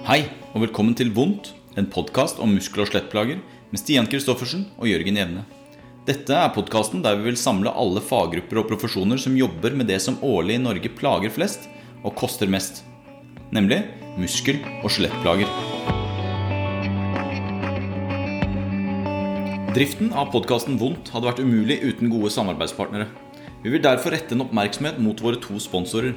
Hei, og velkommen til Vondt, en podkast om muskel- og skjelettplager med Stian Kristoffersen og Jørgen Jevne. Dette er podkasten der vi vil samle alle faggrupper og profesjoner som jobber med det som årlig i Norge plager flest og koster mest, nemlig muskel- og skjelettplager. Driften av podkasten Vondt hadde vært umulig uten gode samarbeidspartnere. Vi vil derfor rette en oppmerksomhet mot våre to sponsorer.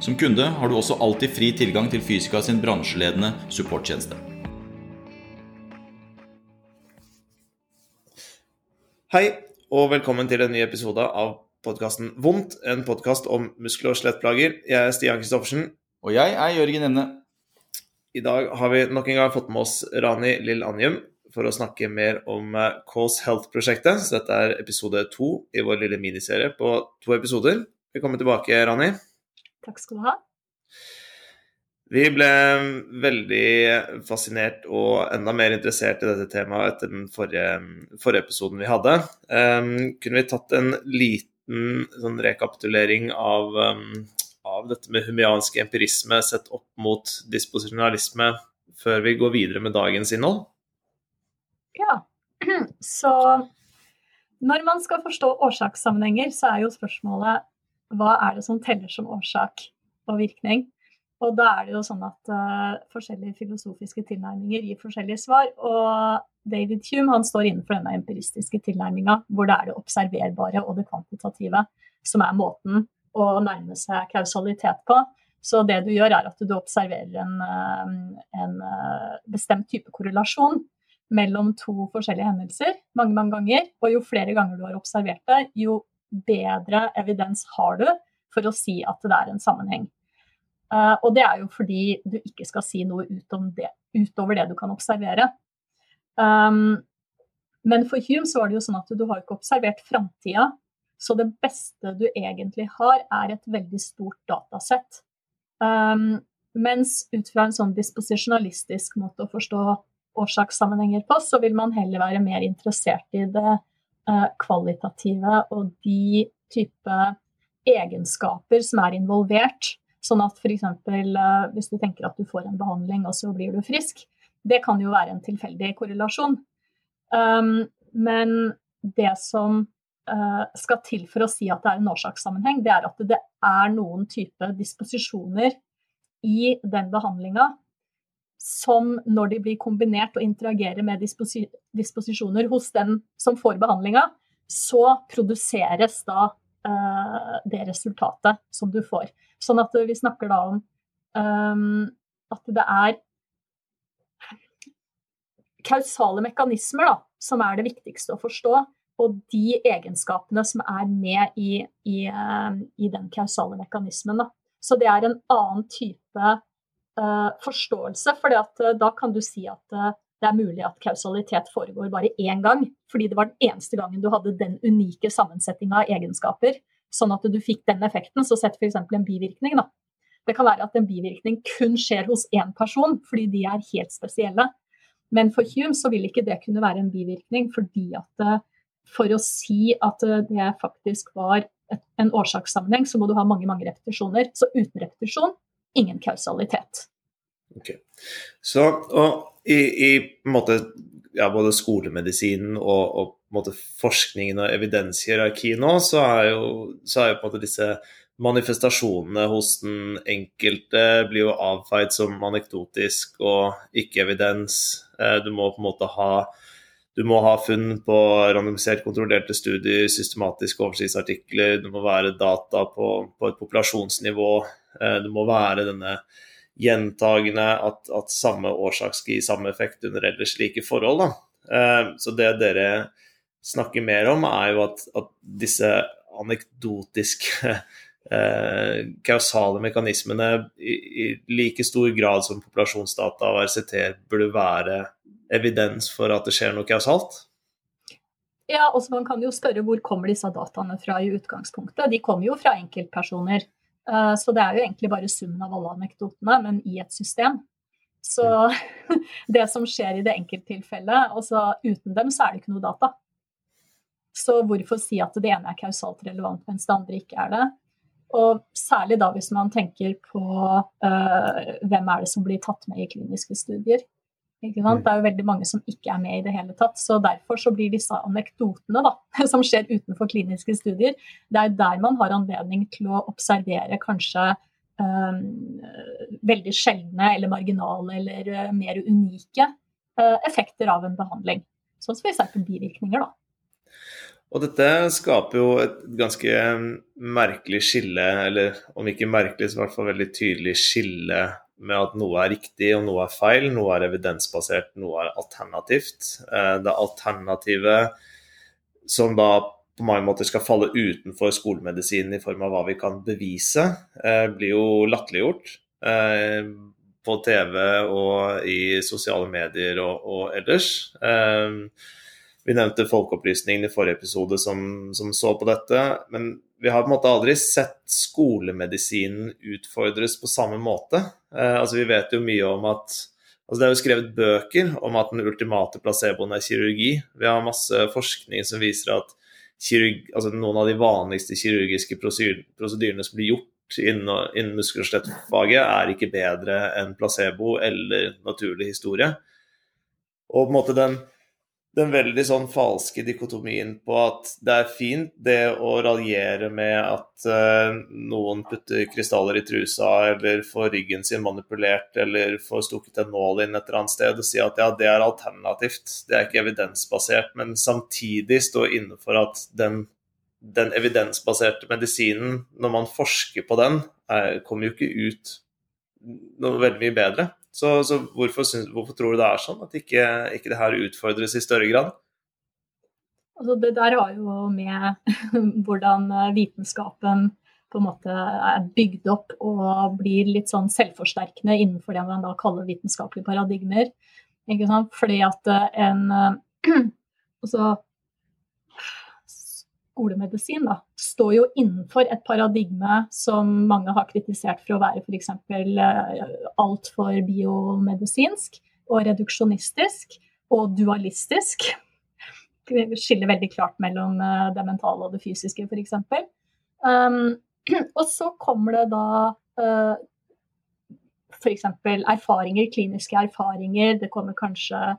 Som kunde har du også alltid fri tilgang til Fysika sin bransjeledende supporttjeneste. Hei, og velkommen til en ny episode av podkasten Vondt, en podkast om muskel- og skjelettplager. Jeg er Stian Kristoffersen. Og jeg er Jørgen Emne. I dag har vi nok en gang fått med oss Rani Lill Anjum for å snakke mer om Cause Health-prosjektet. Så dette er episode to i vår lille miniserie på to episoder. Velkommen tilbake, Rani. Takk skal du ha. Vi ble veldig fascinert og enda mer interessert i dette temaet etter den forrige, forrige episoden vi hadde. Um, kunne vi tatt en liten sånn rekapitulering av, um, av dette med humiansk empirisme sett opp mot disposisjonalisme før vi går videre med dagens innhold? Ja, så når man skal forstå årsakssammenhenger, så er jo spørsmålet hva er det som teller som årsak og virkning? Og da er det jo sånn at uh, forskjellige filosofiske tilnærminger gir forskjellige svar. Og David Hume han står innenfor denne empiristiske tilnærminga, hvor det er det observerbare og det kvantitative som er måten å nærme seg kausalitet på. Så det du gjør, er at du observerer en, en bestemt type korrelasjon mellom to forskjellige hendelser mange, mange ganger. Og jo flere ganger du har observert det, jo bedre evidens har du for å si at det er en sammenheng. Uh, og det er jo fordi du ikke skal si noe utom det, utover det du kan observere. Um, men for Hume så var det jo sånn at du har ikke observert framtida, så det beste du egentlig har, er et veldig stort datasett. Um, mens ut fra en sånn disposisjonalistisk måte å forstå årsakssammenhenger på, så vil man heller være mer interessert i det kvalitative og de type egenskaper som er involvert. Sånn at f.eks. Uh, hvis du tenker at du får en behandling og så blir du frisk, det kan jo være en tilfeldig korrelasjon. Um, men det som uh, skal til for å si at det er en årsakssammenheng, det er at det er noen type disposisjoner i den behandlinga som når de blir kombinert og interagerer med disposi disposisjoner hos den som får behandlinga, så produseres da uh, det resultatet som du får. Sånn at vi snakker da om um, at det er kausale mekanismer da, som er det viktigste å forstå. Og de egenskapene som er med i, i, uh, i den kausale mekanismen. Da. Så det er en annen type forståelse, for uh, da kan du si at det er mulig at kausalitet foregår bare én gang, fordi det var den eneste gangen du hadde den unike sammensetninga av egenskaper sånn at du fikk den effekten. Så sett f.eks. en bivirkning. Da. Det kan være at en bivirkning kun skjer hos én person, fordi de er helt spesielle. Men for Hume så vil ikke det kunne være en bivirkning, fordi at for å si at det faktisk var en årsakssammenheng, så må du ha mange mange repetisjoner. Så uten repetisjon, ingen kausalitet. Ok. Så i, i måte, ja, både skolemedisinen og, og måte, forskningen og evidenshierarkiet nå, så er jo, så er jo på en måte disse manifestasjonene hos den enkelte blir jo avfeid som anekdotisk og ikke evidens. Du må på en måte ha du må ha funn på randomisert kontrollerte studier, systematiske oversiktsartikler, det må være data på, på, et populasjonsnivå. Det må være denne gjentagende at, at samme årsak skal gi samme effekt under ellers like forhold. Da. Så det dere snakker mer om, er jo at, at disse anekdotiske eh, kausale mekanismene i, i, like stor grad som populasjonsdata og RCT burde være evidens for at det skjer noe kausalt? Ja, også Man kan jo spørre hvor kommer disse dataene fra i utgangspunktet. De kommer jo fra enkeltpersoner. Eh, så det er jo egentlig bare summen av alle anekdotene, men i et system. Så det som skjer i det enkelttilfellet, altså uten dem så er det ikke noe data. Så hvorfor si at det ene er kausalt relevant, mens det andre ikke er det? Og særlig da hvis man tenker på uh, hvem er det som blir tatt med i kliniske studier. Mm. Det er jo veldig mange som ikke er med i det hele tatt. Så derfor så blir disse anekdotene da, som skjer utenfor kliniske studier, det er der man har anledning til å observere kanskje um, veldig sjeldne eller marginale eller uh, mer unike uh, effekter av en behandling. Sånn som f.eks. bivirkninger. da. Og dette skaper jo et ganske merkelig skille, eller om ikke merkelig, så i hvert fall veldig tydelig skille med at noe er riktig og noe er feil, noe er evidensbasert, noe er alternativt. Eh, det alternativet som da på mange måter skal falle utenfor skolemedisinen i form av hva vi kan bevise, eh, blir jo latterliggjort eh, på TV og i sosiale medier og, og ellers. Vi nevnte Folkeopplysningen i forrige episode som, som, så på dette. Men vi har på en måte aldri sett skolemedisinen utfordres på samme måte. Eh, altså Vi vet jo mye om at altså Det er jo skrevet bøker om at den ultimate placeboen er kirurgi. Vi har masse forskning som viser at kirurg, altså noen av de vanligste kirurgiske prosedyrene som blir gjort innen, innen muskel- og skjelettfaget, er ikke bedre enn placebo eller naturlig historie. Og på en måte den den veldig sånn falske dikotomien på at det er fint det å raljere med at uh, noen putter krystaller i trusa eller får ryggen sin manipulert eller får stukket en nål inn et eller annet sted og si at ja, det er alternativt, det er ikke evidensbasert, men samtidig stå innenfor at den, den evidensbaserte medisinen, når man forsker på den, er, kommer jo ikke ut noe veldig mye bedre. Så, så hvorfor, synes, hvorfor, tror du det er sånn, at ikke, ikke det her utfordres i større grad? Altså det der har jo med hvordan eh, vitenskapen på en måte er bygd opp og blir litt sånn selvforsterkende innenfor det man da kaller vitenskapelige paradigmer. Fordi at eh, en altså, skolemedisin da, står jo innenfor et paradigme som mange har kritisert for å være f.eks. Eh, altfor biomedisinsk og reduksjonistisk og dualistisk. Skiller veldig klart mellom eh, det mentale og det fysiske, f.eks. Um, og så kommer det da uh, f.eks. erfaringer, kliniske erfaringer. Det kommer kanskje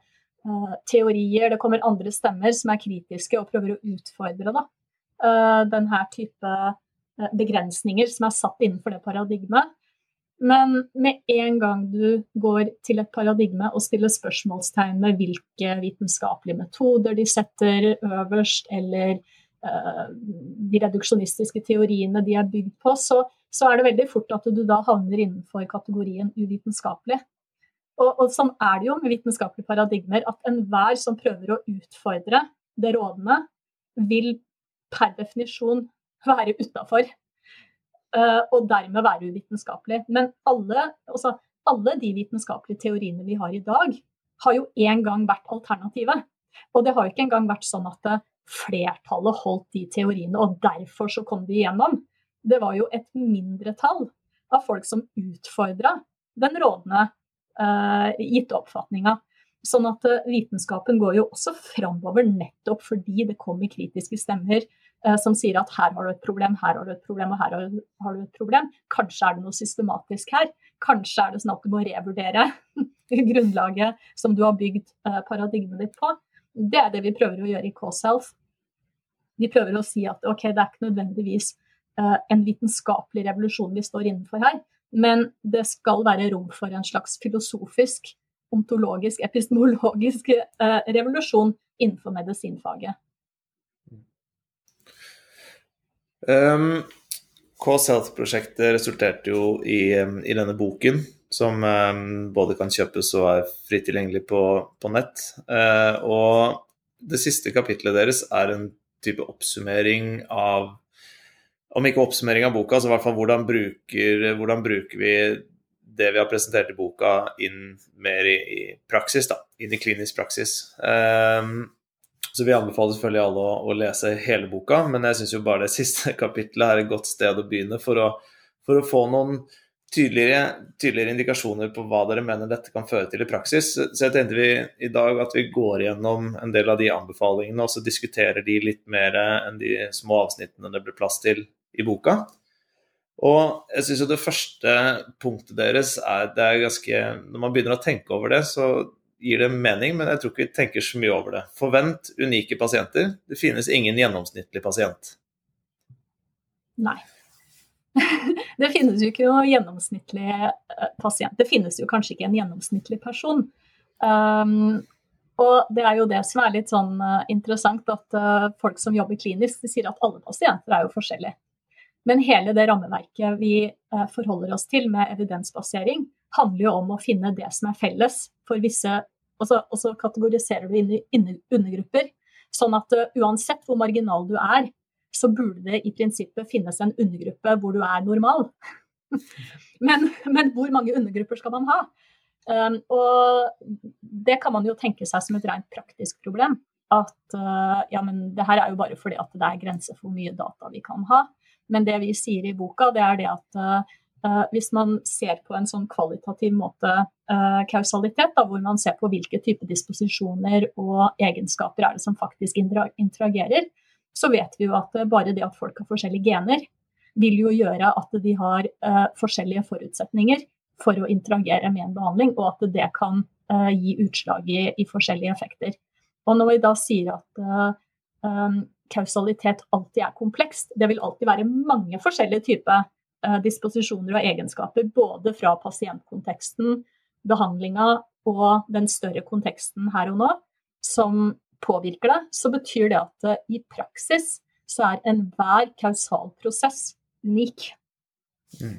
teorier, det kommer andre stemmer som er kritiske og prøver å utfordre da, denne type uh, begrensninger som er satt innenfor det paradigmet. Men med en gang du går til et paradigme og stiller spørsmålstegn med hvilke vitenskapelige metoder de setter øverst, eller uh, de reduksjonistiske teoriene de er bygd på, så, så, er det veldig fort at du da havner innenfor kategorien uvitenskapelig. Og, og sånn er det jo med vitenskapelige paradigmer, at enhver som prøver å utfordre det rådende, vil per definisjon være utafor. Uh, og dermed være uvitenskapelig. Men alle, også, alle de vitenskapelige teoriene vi har i dag, har jo en gang vært alternativet. Og det har jo ikke engang vært sånn at eh, flertallet holdt de teoriene, og derfor så kom de igjennom. Det var jo et mindretall av folk som utfordra den rådende uh, gitte oppfatninga. Sånn at eh, vitenskapen går jo også framover nettopp fordi det kommer kritiske stemmer eh, som sier at her har du et problem, her har du et problem og her har du et problem. Kanskje er det noe systematisk her. Kanskje er det sånn at du må revurdere grunnlaget som du har bygd eh, paradigmet ditt på. Det er det vi prøver å gjøre i K-Self. Vi prøver å si at ok, det er ikke nødvendigvis eh, en vitenskapelig revolusjon vi står innenfor her, men det skal være rom for en slags filosofisk ontologisk, epistemologisk eh, revolusjon innenfor medisinfaget. Um, Cause Health-prosjektet resulterte jo i, i, denne boken, som um, både kan kjøpes og er fritt tilgjengelig på, på nett. Uh, og det siste kapitlet deres er en type oppsummering av om ikke oppsummering av boka, så i hvert fall hvordan bruker, hvordan bruker vi det vi har presentert i boka, inn mer i, i praksis, da. Inn i klinisk praksis. Um, så vi anbefaler selvfølgelig alle å, å, lese hele boka, men jeg syns jo bare det siste kapittelet er et godt sted å begynne for å, for å få noen tydeligere, tydeligere, indikasjoner på hva dere mener dette kan føre til i praksis. Så jeg tenkte vi i dag at vi går gjennom en del av de anbefalingene og så diskuterer de litt mer enn de små avsnittene det blir plass til i boka. Og jeg syns jo det første punktet deres er det er ganske Når man begynner å tenke over det, så gir det mening, men jeg tror ikke vi tenker så mye over det. Forvent unike pasienter. Det finnes ingen gjennomsnittlig pasient. Nei. det finnes jo ikke noen gjennomsnittlig eh, pasient. Det finnes jo kanskje ikke en gjennomsnittlig person. Um, og det er jo det som er litt sånn uh, interessant, at uh, folk som jobber klinisk, de sier at alle pasienter er jo forskjellige. Men hele det rammeverket vi uh, forholder oss til med evidensbasering, handler jo om å finne det som er felles for visse Og så, og så kategoriserer du inn i undergrupper. Sånn at uansett hvor marginal du er, så burde det i prinsippet finnes en undergruppe hvor du er normal. men, men hvor mange undergrupper skal man ha? Um, og det kan man jo tenke seg som et rent praktisk problem. At uh, ja, men det her er jo bare fordi at det er grenser for hvor mye data vi kan ha. Men det vi sier i boka, det er det at uh, hvis man ser på en sånn kvalitativ måte uh, kausalitet, da, hvor man ser på hvilke type disposisjoner og egenskaper er det som faktisk interagerer, så vet vi jo at bare det at folk har forskjellige gener, vil jo gjøre at de har forskjellige forutsetninger for å interagere med en behandling, og at det kan uh, gi utslag i, i, forskjellige effekter. Og når vi da sier at uh, um, kausalitet alltid er komplekst, det vil alltid være mange forskjellige typer uh, disposisjoner og egenskaper, både fra pasientkonteksten, behandlinga og den større konteksten her og nå, som påvirker det, så betyr det at i praksis så er enhver kausal prosess unik. Mm.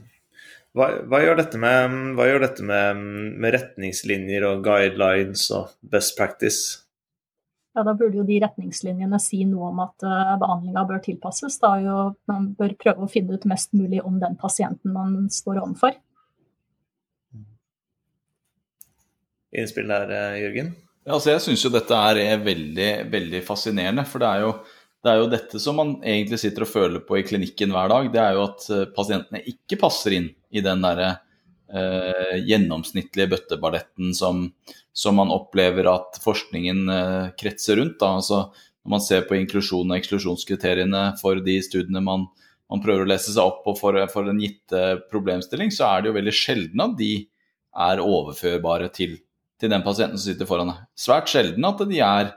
Hva, hva, gjør dette, med, hva gjør dette med, med, retningslinjer og guidelines og best practice? Ja, Da burde jo de retningslinjene si noe om at uh, eh, behandlinga bør tilpasses. Da jo, man bør prøve å finne ut mest mulig om den pasienten man står overfor. Innspill der, eh, Jørgen? Ja, altså jeg syns jo dette er veldig, veldig fascinerende. For det er jo det er jo dette som man egentlig sitter og føler på i klinikken hver dag. Det er jo at eh, pasientene ikke passer inn i den derre eh, gjennomsnittlige bøtteballetten som, som, man opplever at forskningen eh, kretser rundt. Da. Altså, når man ser på inklusjon- og eksklusjonskriteriene for de studiene man, man prøver å lese seg opp på for, for, en gitt problemstilling, så er det jo veldig sjelden at de er overførbare til, til den pasienten som sitter foran deg. Svært sjelden at de er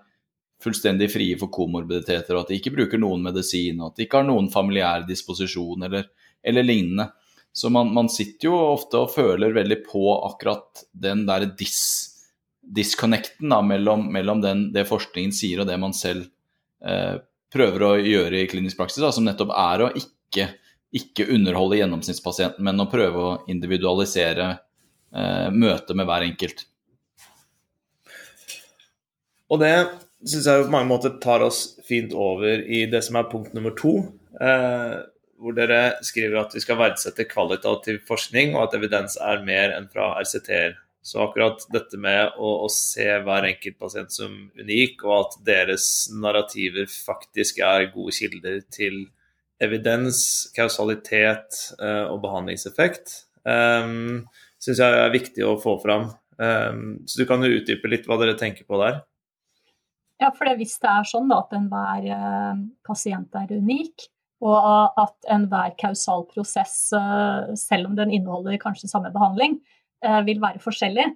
fullstendig frie for komorbiditeter, og at de ikke bruker noen medisin, og at de ikke har noen familiær disposisjon eller, eller lignende. Så man, man, sitter jo ofte og føler veldig på akkurat den der dis, disconnecten da, mellom, mellom den, det forskningen sier og det man selv eh, prøver å gjøre i klinisk praksis, da, som nettopp er å ikke, ikke, underholde gjennomsnittspasienten, men å prøve å individualisere eh, møtet med hver enkelt. Og det syns jeg på mange måter tar oss fint over i det som er punkt nummer to. Eh, hvor dere skriver at vi skal verdsette kvalitativ forskning, og at evidens er mer enn fra RCT-er. Så akkurat dette med å, å, se hver enkelt pasient som unik, og at deres narrativer faktisk er gode kilder til evidens, kausalitet eh, og behandlingseffekt, um, eh, syns jeg er viktig å få fram. Eh, så du kan jo utdype litt hva dere tenker på der? Ja, for hvis det er sånn da, at enhver eh, pasient er unik, og at enhver kausal prosess, eh, selv om den inneholder kanskje samme behandling, eh, vil være forskjellig,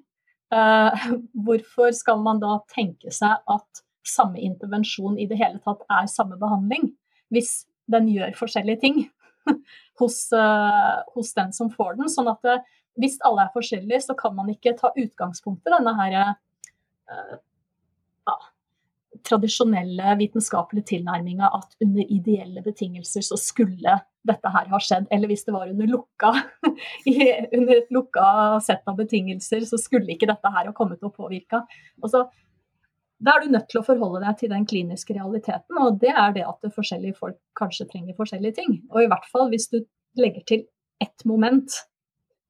hvorfor skal man da tenke seg at samme intervensjon i det hele tatt er samme behandling, hvis den gjør forskjellige ting hos, hos den som får den? Sånn at hvis alle er forskjellige, så kan man ikke ta utgangspunkt i denne her tradisjonelle vitenskapelige tilnærminga at under ideelle betingelser så skulle dette her ha skjedd. Eller hvis det var under, lukka, under et lukka sett av betingelser, så skulle ikke dette her ha kommet til å påvirke. Altså, da er du nødt til å forholde deg til den kliniske realiteten, og det er det at forskjellige folk kanskje trenger forskjellige ting. Og i hvert fall hvis du legger til ett moment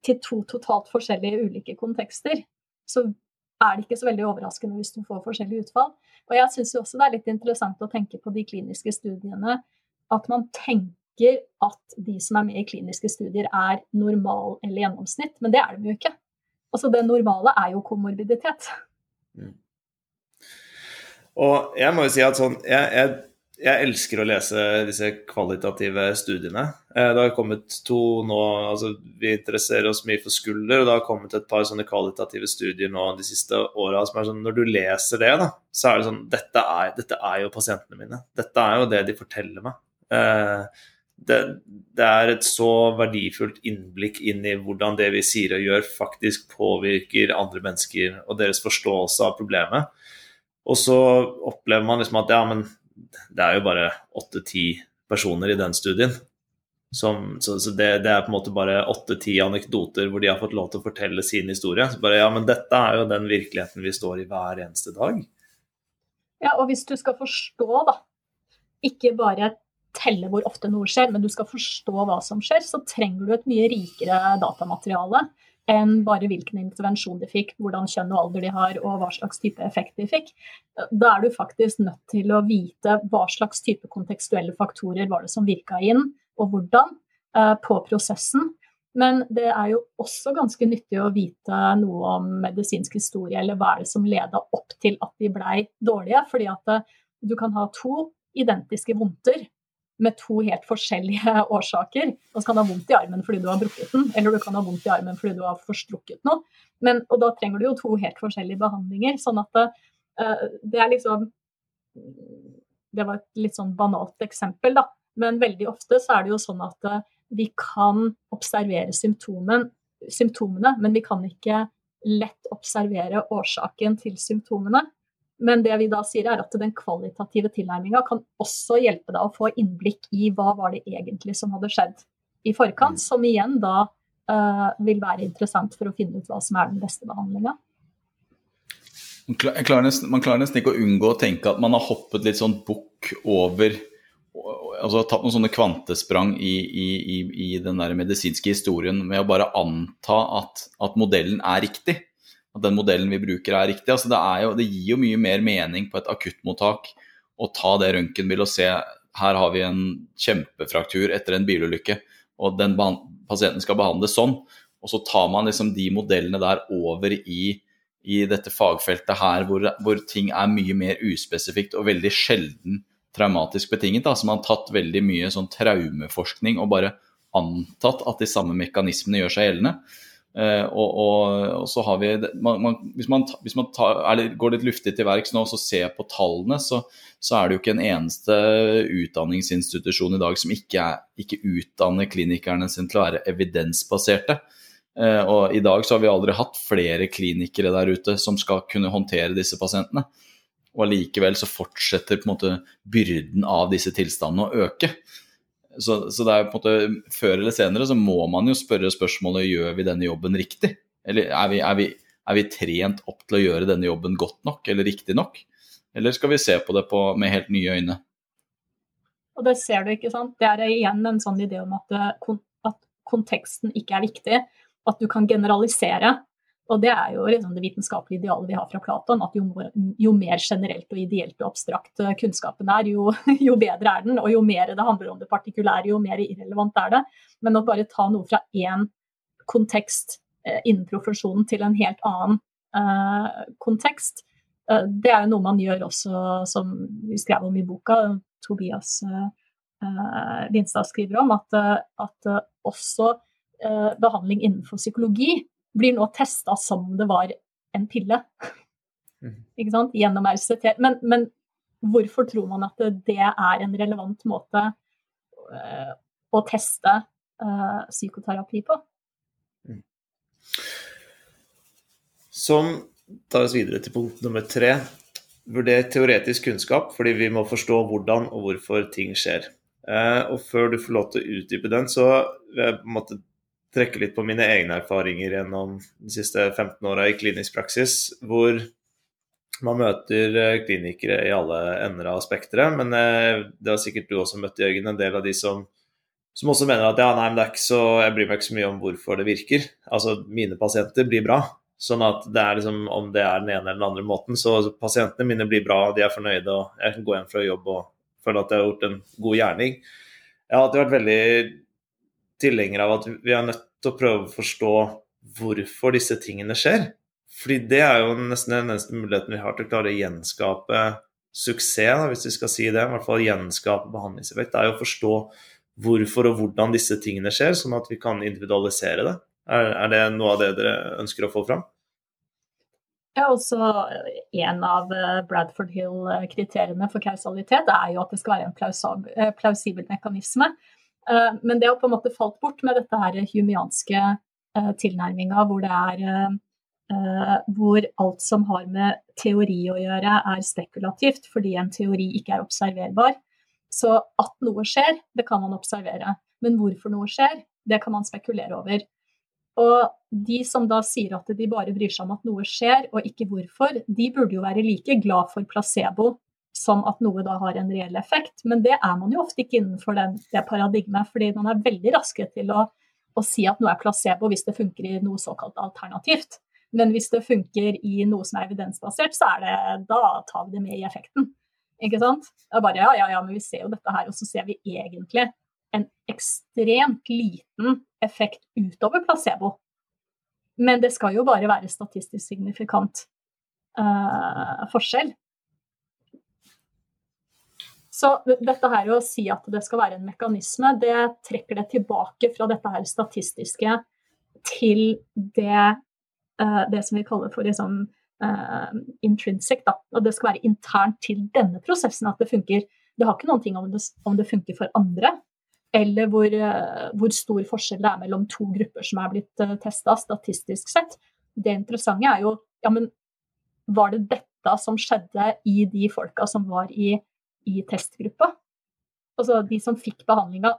til to totalt forskjellige ulike kontekster, så er det ikke så veldig overraskende hvis du får forskjellige utfall. Og jeg syns også det er litt interessant å tenke på de kliniske studiene, at man tenker at de som er med i kliniske studier er normal eller gjennomsnitt, men det er de jo ikke. Altså Det normale er jo komorbiditet. Mm. Og jeg må jo si at sånn jeg, jeg, jeg, elsker å lese disse kvalitative studiene. Eh, det har kommet to nå altså Vi interesserer oss mye for skulder, og det har kommet et par sånne kvalitative studier nå de siste åra som er sånn Når du leser det, da, så er det sånn dette er, dette er jo pasientene mine. Dette er jo det de forteller meg. Eh, det, det, er et så verdifullt innblikk inn i hvordan det vi sier og gjør, faktisk påvirker andre mennesker og deres forståelse av problemet. Og så opplever man liksom at ja, men det er jo bare åtte-ti personer i den studien. Som, så, så det, det, er på en måte bare åtte-ti anekdoter hvor de har fått lov til å fortelle sin historie. Så bare, ja, men dette er jo den virkeligheten vi står i hver eneste dag. Ja, og hvis du skal forstå, da, ikke bare telle hvor ofte noe skjer, men du skal forstå hva som skjer, så trenger du et mye rikere datamateriale enn bare hvilken intervensjon de fikk, hvordan kjønn og alder de har, og hva slags type effekt de fikk. Da er du faktisk nødt til å vite hva slags type kontekstuelle faktorer var det som virka inn, og hvordan, eh, på prosessen. Men det er jo også ganske nyttig å vite noe om medisinsk historie, eller hva er det som leda opp til at de blei dårlige. Fordi at eh, du kan ha to identiske vondter med to helt forskjellige årsaker. Du kan ha vondt i armen fordi du har brukket den, eller du kan ha vondt i armen fordi du har forstrukket noe. Men, og da trenger du jo to helt forskjellige behandlinger. Sånn at det, det er liksom Det var et litt sånn banalt eksempel, da. Men veldig ofte så er det jo sånn at uh, vi kan observere symptomen, symptomene, men vi kan ikke lett observere årsaken til symptomene. Men det vi da sier er at den kvalitative tilnærminga kan også hjelpe deg å få innblikk i hva var det egentlig som hadde skjedd i forkant, mm. som igjen da uh, vil være interessant for å finne ut hva som er den beste behandlinga. Man klarer, nesten, man klarer nesten ikke å unngå å tenke at man har hoppet litt sånn bukk over altså Tatt noen sånne kvantesprang i, i, i, i den der medisinske historien med å bare anta at, at modellen er riktig at den modellen vi bruker er riktig. Altså det, er jo, det, gir jo mye mer mening på et akuttmottak å ta det røntgenbildet og se her har vi en kjempefraktur etter en bilulykke, og den pasienten skal behandles sånn. Og så tar man liksom de modellene der over i, i dette fagfeltet her hvor, hvor, ting er mye mer uspesifikt og veldig sjelden traumatisk betinget. Da. Så man har tatt veldig mye sånn traumeforskning og bare antatt at de samme mekanismene gjør seg gjeldende. Uh, og, og, og, så har vi man, man, Hvis man, hvis man tar, er, går litt luftig til verks nå og ser på tallene, så, så, er det jo ikke en eneste utdanningsinstitusjon i dag som ikke, er, ikke utdanner klinikerne sine til å være evidensbaserte. Uh, og i dag så har vi aldri hatt flere klinikere der ute som skal kunne håndtere disse pasientene. Og allikevel så fortsetter på en måte byrden av disse tilstandene å øke. Så, så, det er på en måte før eller senere så må man jo spørre spørsmålet gjør vi denne jobben riktig. Eller er vi, er vi, er vi trent opp til å gjøre denne jobben godt nok eller riktig nok? Eller skal vi se på det på, med helt nye øyne? Og det ser du, ikke sant. Det er igjen en sånn idé om at, at konteksten ikke er viktig. At du kan generalisere. Og det er jo liksom det vitenskapelige idealet vi har fra Platon, at jo, jo, mer generelt og ideelt og abstrakt eh, kunnskapen er, jo, jo, bedre er den. Og jo mer det handler om det partikulære, jo mer irrelevant er det. Men å bare ta noe fra én kontekst eh, innen profesjonen til en helt annen eh, kontekst, eh, det er jo noe man gjør også, som vi skrev om i boka, Tobias eh, eh Lindstad skriver om, at, at også behandling innenfor psykologi blir nå testa som om det var en pille. Mm. Ikke sant? Gjennom RCT. Men, men, hvorfor tror man at det er en relevant måte uh, å teste uh, psykoterapi på? Mm. Som tar oss videre til punkt nummer tre. Vurder teoretisk kunnskap, fordi vi må forstå hvordan og hvorfor ting skjer. Eh, og før du får lov til å utdype den, så vil jeg på en måte trekke litt på mine egne erfaringer gjennom de siste 15 åra i klinisk praksis, hvor man møter eh, klinikere i alle ender av spekteret, men eh, det har sikkert du også møtt, Jørgen, en del av de som, som også mener at ja, nei, men det er ikke så, jeg bryr meg ikke så mye om hvorfor det virker. Altså, mine pasienter blir bra. Sånn at det er liksom, om det er den ene eller den andre måten, så pasientene mine blir bra, de er fornøyde, og jeg kan gå hjem fra jobb og føle at jeg har gjort en god gjerning. Jeg har alltid vært veldig tilhenger av at vi er nødt til å prøve å forstå hvorfor disse tingene skjer. Fordi det er jo nesten den eneste muligheten vi har til å klare å gjenskape suksess, hvis vi skal si det. I hvert fall gjenskape behandlingseffekt. Det er jo å forstå hvorfor og hvordan disse tingene skjer, sånn at vi kan individualisere det. Er, er det noe av det dere ønsker å få fram? Ja, også En av eh, Bradford Hill-kriteriene for kausalitet er jo at det skal være en eh, plausibel mekanisme. Eh, men det har på en måte falt bort med dette her humianske tilnærminga, hvor det er Uh, hvor alt som har med teori å gjøre, er spekulativt, fordi en teori ikke er observerbar. Så at noe skjer, det kan man observere. Men hvorfor noe skjer, det kan man spekulere over. Og de som da sier at de bare bryr seg om at noe skjer, og ikke hvorfor, de burde jo være like glad for placebo som at noe da har en reell effekt. Men det er man jo ofte ikke innenfor den, det paradigmet, fordi man er veldig raske til å, å si at noe er placebo hvis det funker i noe såkalt alternativt. Men hvis det funker i noe som er evidensbasert, så er det, da tar vi det med i effekten. Ikke sant? Det er bare ja, ja, ja, men vi ser jo dette her, og så ser vi egentlig en ekstremt liten effekt utover placebo. Men det skal jo bare være statistisk signifikant uh, forskjell. Så dette her å si at det skal være en mekanisme, det trekker det tilbake fra dette her statistiske til det uh, det som vi kaller for liksom, uh, intrinsic. Da. Og det skal være internt til denne prosessen at det funker. Det har ikke noen ting om det, om det funker for andre, eller hvor, uh, hvor, stor forskjell det er mellom to grupper som er blitt uh, testa statistisk sett. Det interessante er jo ja, men var det dette som skjedde i de folka som var i, i testgruppa? Altså de som fikk behandlinga,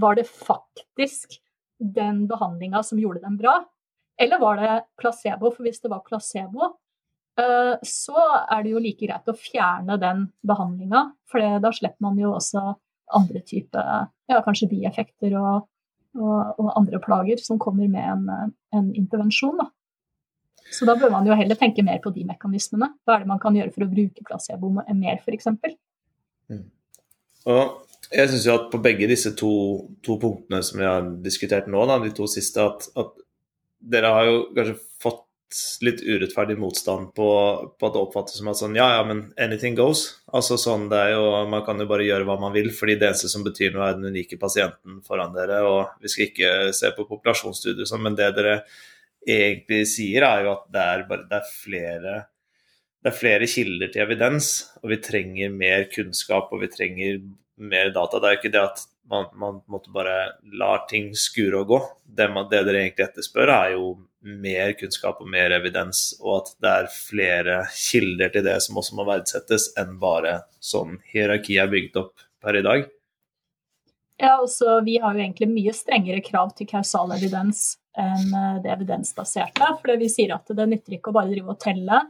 var det faktisk den behandlinga som gjorde dem bra? Eller var det placebo? For hvis det var placebo, eh, så er det jo like greit å fjerne den behandlinga. For da slipper man jo også andre typer ja, kanskje bieffekter og, og, og, andre plager som kommer med en, en intervensjon. Da. Så da bør man jo heller tenke mer på de mekanismene. Hva er det man kan gjøre for å bruke placebo mer, f.eks. Mm. Og jeg syns jo at på begge disse to, to, punktene som vi har diskutert nå, da, de to siste, at, at dere har jo kanskje fått litt urettferdig motstand på, på, at det oppfattes som at sånn ja, ja, men anything goes. Altså sånn det er jo, Man kan jo bare gjøre hva man vil, fordi det eneste som betyr noe, er den unike pasienten foran dere. og Vi skal ikke se på populasjonsstudier, sånn, men det dere egentlig sier, er jo at det er, bare, det er flere det er flere kilder til evidens, og vi trenger mer kunnskap og vi trenger mer data. Det er jo ikke det at man, man måtte bare lar ting skure og gå. Det, man, det, dere egentlig etterspør, er jo mer kunnskap og mer evidens, og at det er flere kilder til det som også må verdsettes, enn bare sånn hierarkiet er bygd opp per i dag. Ja, også, Vi har jo egentlig mye strengere krav til kausal evidens enn eh, det evidensbaserte. For vi sier at det nytter ikke å bare drive og telle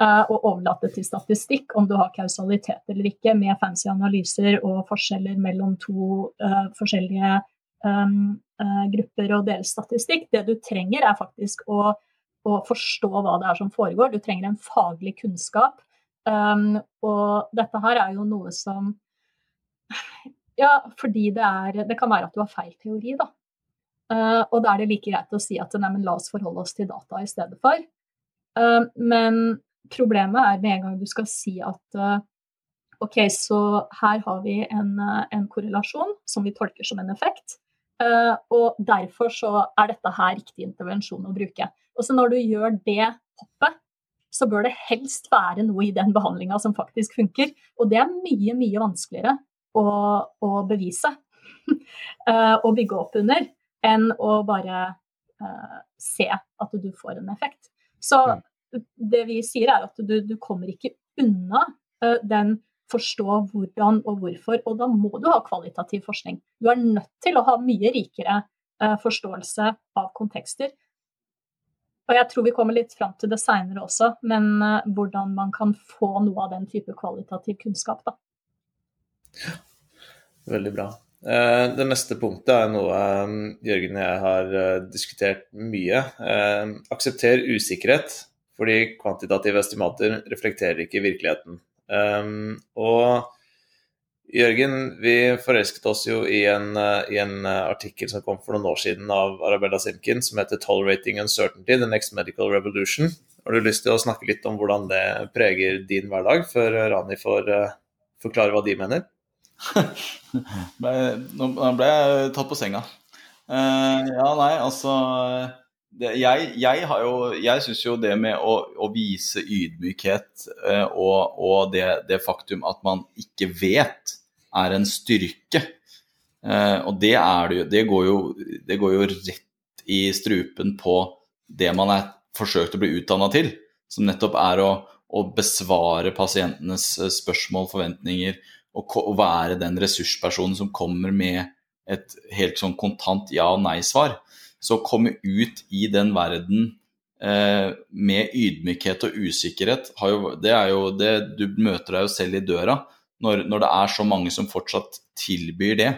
og overlate til statistikk om du har kausalitet eller ikke, med fancy analyser og forskjeller mellom to uh, forskjellige um, uh, grupper og deres statistikk. Det du trenger, er faktisk å, å, forstå hva det er som foregår. Du trenger en faglig kunnskap. Um, og dette her er jo noe som Ja, fordi det er Det kan være at du har feil teori, da. Uh, og da er det like greit å si at nei, la oss forholde oss til data i stedet for. men Problemet er med en gang du skal si at eh, ok, så her har vi en, eh, en korrelasjon som vi tolker som en effekt. Uh, og derfor så er dette her riktig intervensjon å bruke. Og så når du gjør det hoppet, så bør det helst være noe i den behandlinga som faktisk funker. Og det er mye, mye vanskeligere å, å bevise uh, og bygge opp under enn å bare uh, se at du får en effekt. Så det vi sier, er at du, du kommer ikke unna uh, den forstå hvordan og hvorfor, og da må du ha kvalitativ forskning. Du er nødt til å ha mye rikere uh, forståelse av kontekster. og jeg tror vi kommer litt fram til det seinere også, men uh, hvordan man kan få noe av den type kvalitativ kunnskap, da. Veldig bra. Det neste punktet er noe Jørgen og jeg har diskutert mye. aksepter usikkerhet, fordi kvantitative estimater reflekterer ikke virkeligheten. Um, og Jørgen, vi forelsket oss jo i en, eh, i en, eh, artikkel som kom for noen år siden av Arabella Simkin, som heter 'Tolerating Uncertainty The Next Medical Revolution'. Har du lyst til å snakke litt om hvordan det preger din hverdag, før Rani får uh, forklare hva de mener? Nå ble jeg tatt på senga. Uh, ja, nei, altså det, jeg, jeg, jo Jeg syns jo det med å, å vise ydmykhet eh, og, og det, det, faktum at man ikke vet, er en styrke. Eh, og det, det, det, går jo, det, går jo, rett i strupen på det man er forsøkt å bli utdanna til, som nettopp er å, å, besvare pasientenes eh, spørsmål, forventninger, og, og være den ressurspersonen som kommer med et helt sånn kontant ja- og nei-svar. Så å komme ut i den verden eh, med ydmykhet og usikkerhet, jo, det er jo det Du møter deg jo selv i døra når, når, det er så mange som fortsatt tilbyr det.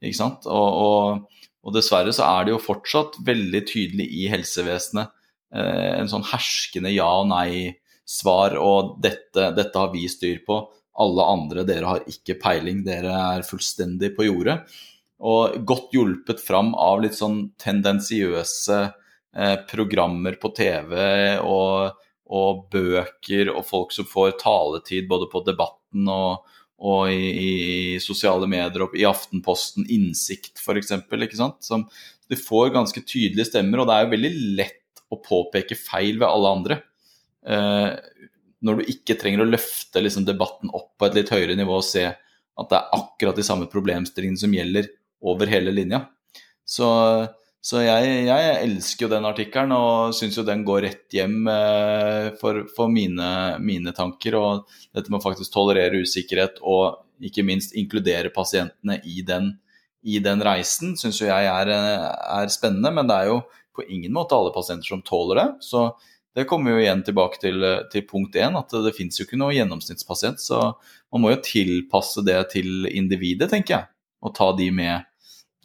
Ikke sant? Og, og, og, dessverre så er det jo fortsatt veldig tydelig i helsevesenet eh, en sånn herskende ja og nei-svar, og dette, dette, har vi styr på. Alle andre, dere har ikke peiling, dere er fullstendig på jordet. Og godt hjulpet fram av litt sånn tendensiøse eh, programmer på TV og, og bøker og folk som får taletid både på Debatten og, og i, i, sosiale medier og i Aftenposten, Innsikt f.eks. Som de får ganske tydelige stemmer, og det er jo veldig lett å påpeke feil ved alle andre. Eh, når du ikke trenger å løfte liksom, debatten opp på et litt høyere nivå og se at det er akkurat de samme problemstillingene som gjelder over hele linja. Så så jeg, jeg, elsker jo den artikkelen og syns jo den går rett hjem eh, for, for mine, mine, tanker. Og dette med å faktisk tolerere usikkerhet og ikke minst inkludere pasientene i den, i den reisen, syns jo jeg er, er, spennende. Men det er jo på ingen måte alle pasienter som tåler det. Så det kommer jo igjen tilbake til, til punkt én, at det finnes jo ikke noe gjennomsnittspasient. Så man må jo tilpasse det til individet, tenker jeg. Og ta de med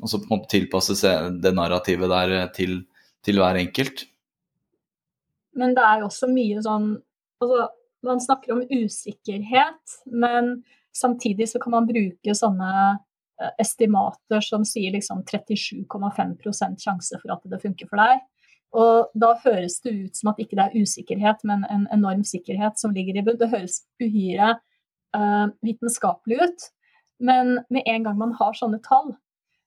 og så på en måte tilpasse det narrativet der eh, til, til, hver enkelt. Men det er jo også mye sånn Altså, man snakker om usikkerhet, men samtidig så kan man bruke sånne eh, estimater som sier liksom 37,5% sjanse for at det funker for deg. Og da høres det ut som at ikke det er usikkerhet, men en enorm sikkerhet som ligger i bunn. Det høres uhyre uh, vitenskapelig ut. Men med en gang man har sånne tall,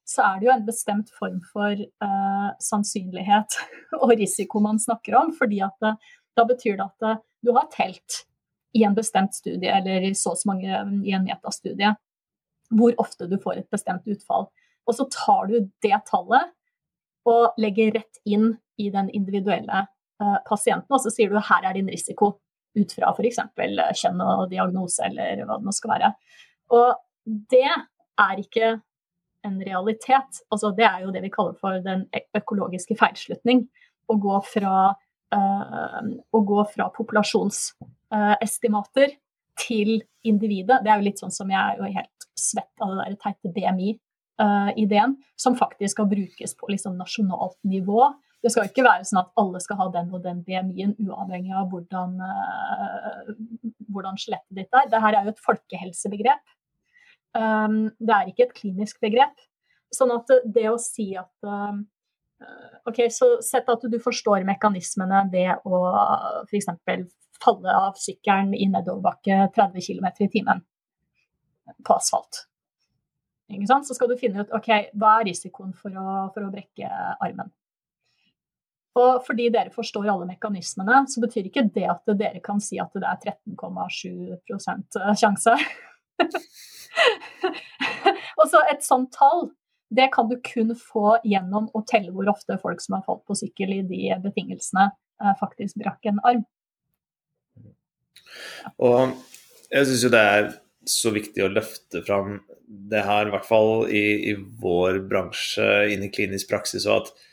så er det jo en bestemt form for eh, sannsynlighet og risiko man snakker om. fordi at det, da betyr det at det, du har telt i en bestemt studie, eller i så og så mange i en metastudie, hvor ofte du får et bestemt utfall. Og så tar du det tallet og legger rett inn i den individuelle eh, pasienten, og så sier du her er din risiko ut fra f.eks. kjønn og diagnose, eller hva det nå skal være. Og det er ikke en realitet. Altså, det er jo det vi kaller for den økologiske feilslutning. Å gå fra, øh, å gå fra populasjonsestimater uh, til individet. Det er jo litt sånn som jeg er jo helt svett av det der teite BMI-ideen, øh, som faktisk skal brukes på liksom, nasjonalt nivå. Det skal ikke være sånn at alle skal ha den og den BMI-en, uavhengig av hvordan, hvordan skjelettet ditt er. Dette er jo et folkehelsebegrep. Um, det er ikke et klinisk begrep. Sånn at det å si at uh, Ok, så sett at du forstår mekanismene ved å f.eks. falle av sykkelen i nedoverbakke 30 km i timen på asfalt. Så skal du finne ut ok, hva er risikoen for å, for å brekke armen. Og fordi dere forstår alle mekanismene, så betyr ikke det at dere kan si at det er 13,7% sjanse og så et sånt tall, det kan du kun få gjennom å telle hvor ofte folk som har falt på sykkel i de betingelsene, eh, faktisk brakk en arm. Og jeg syns jo det er så viktig å løfte fram det her, i hvert fall i, i vår bransje inn i klinisk praksis, og at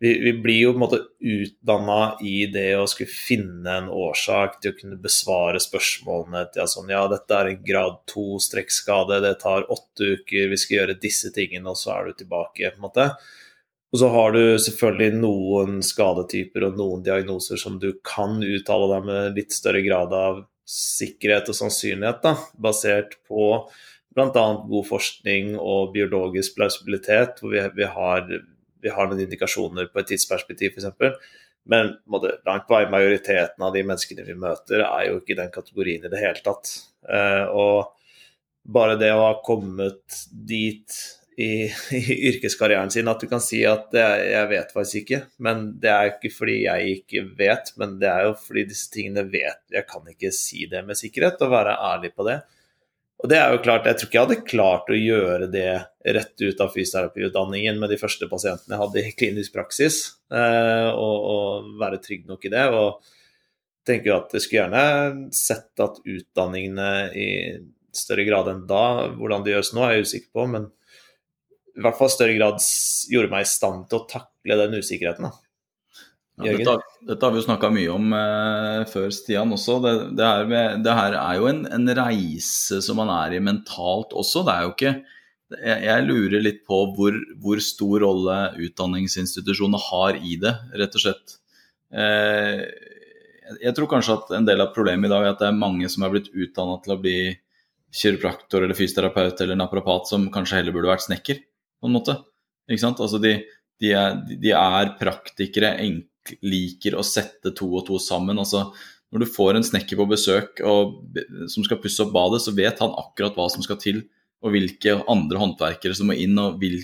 vi, vi, blir jo på en måte utdanna i det å skulle finne en årsak til å kunne besvare spørsmålene til sånn, ja, dette er en grad to strekkskade, det tar åtte uker, vi skal gjøre disse tingene, og så er du tilbake. på en måte. Og så har du selvfølgelig noen skadetyper og noen diagnoser som du kan uttale deg med litt større grad av sikkerhet og sannsynlighet, da, basert på bl.a. god forskning og biologisk plausibilitet, hvor vi, vi har vi har noen indikasjoner på et tidsperspektiv, f.eks. Men måtte, langt på vei majoriteten av de menneskene vi møter, er jo ikke i den kategorien i det hele tatt. Eh, og bare det å ha kommet dit i, i, yrkeskarrieren sin at du kan si at det, jeg vet faktisk ikke. Men det er ikke fordi jeg ikke vet, men det er jo fordi disse tingene vet Jeg kan ikke si det med sikkerhet og være ærlig på det. Og det er jo klart, Jeg tror ikke jeg hadde klart å gjøre det rett ut av fysioterapiutdanningen med de første pasientene jeg hadde i klinisk praksis, eh, og, og, være trygg nok i det. og tenker jo at Jeg skulle gjerne sett at utdanningene i større grad enn da, hvordan det gjøres nå, er jeg usikker på, men i hvert fall større grad gjorde meg i stand til å takle den usikkerheten. Ja, dette, dette, har vi jo snakka mye om eh, før, Stian, også. Det, det, her det, her er jo en, en, reise som man er i mentalt også. Det er jo ikke Jeg, jeg lurer litt på hvor, hvor, stor rolle utdanningsinstitusjonene har i det, rett og slett. Eh, jeg tror kanskje at en del av problemet i dag er at det er mange som er blitt utdanna til å bli kiropraktor eller fysioterapeut eller naprapat, som kanskje heller burde vært snekker, på en måte. Ikke sant? Altså de, de, er, de er praktikere, enk, liker å sette to og to sammen. altså Når du får en snekker på besøk og, som skal pusse opp badet, så vet han akkurat hva som skal til, og hvilke andre håndverkere som må inn, og hvil,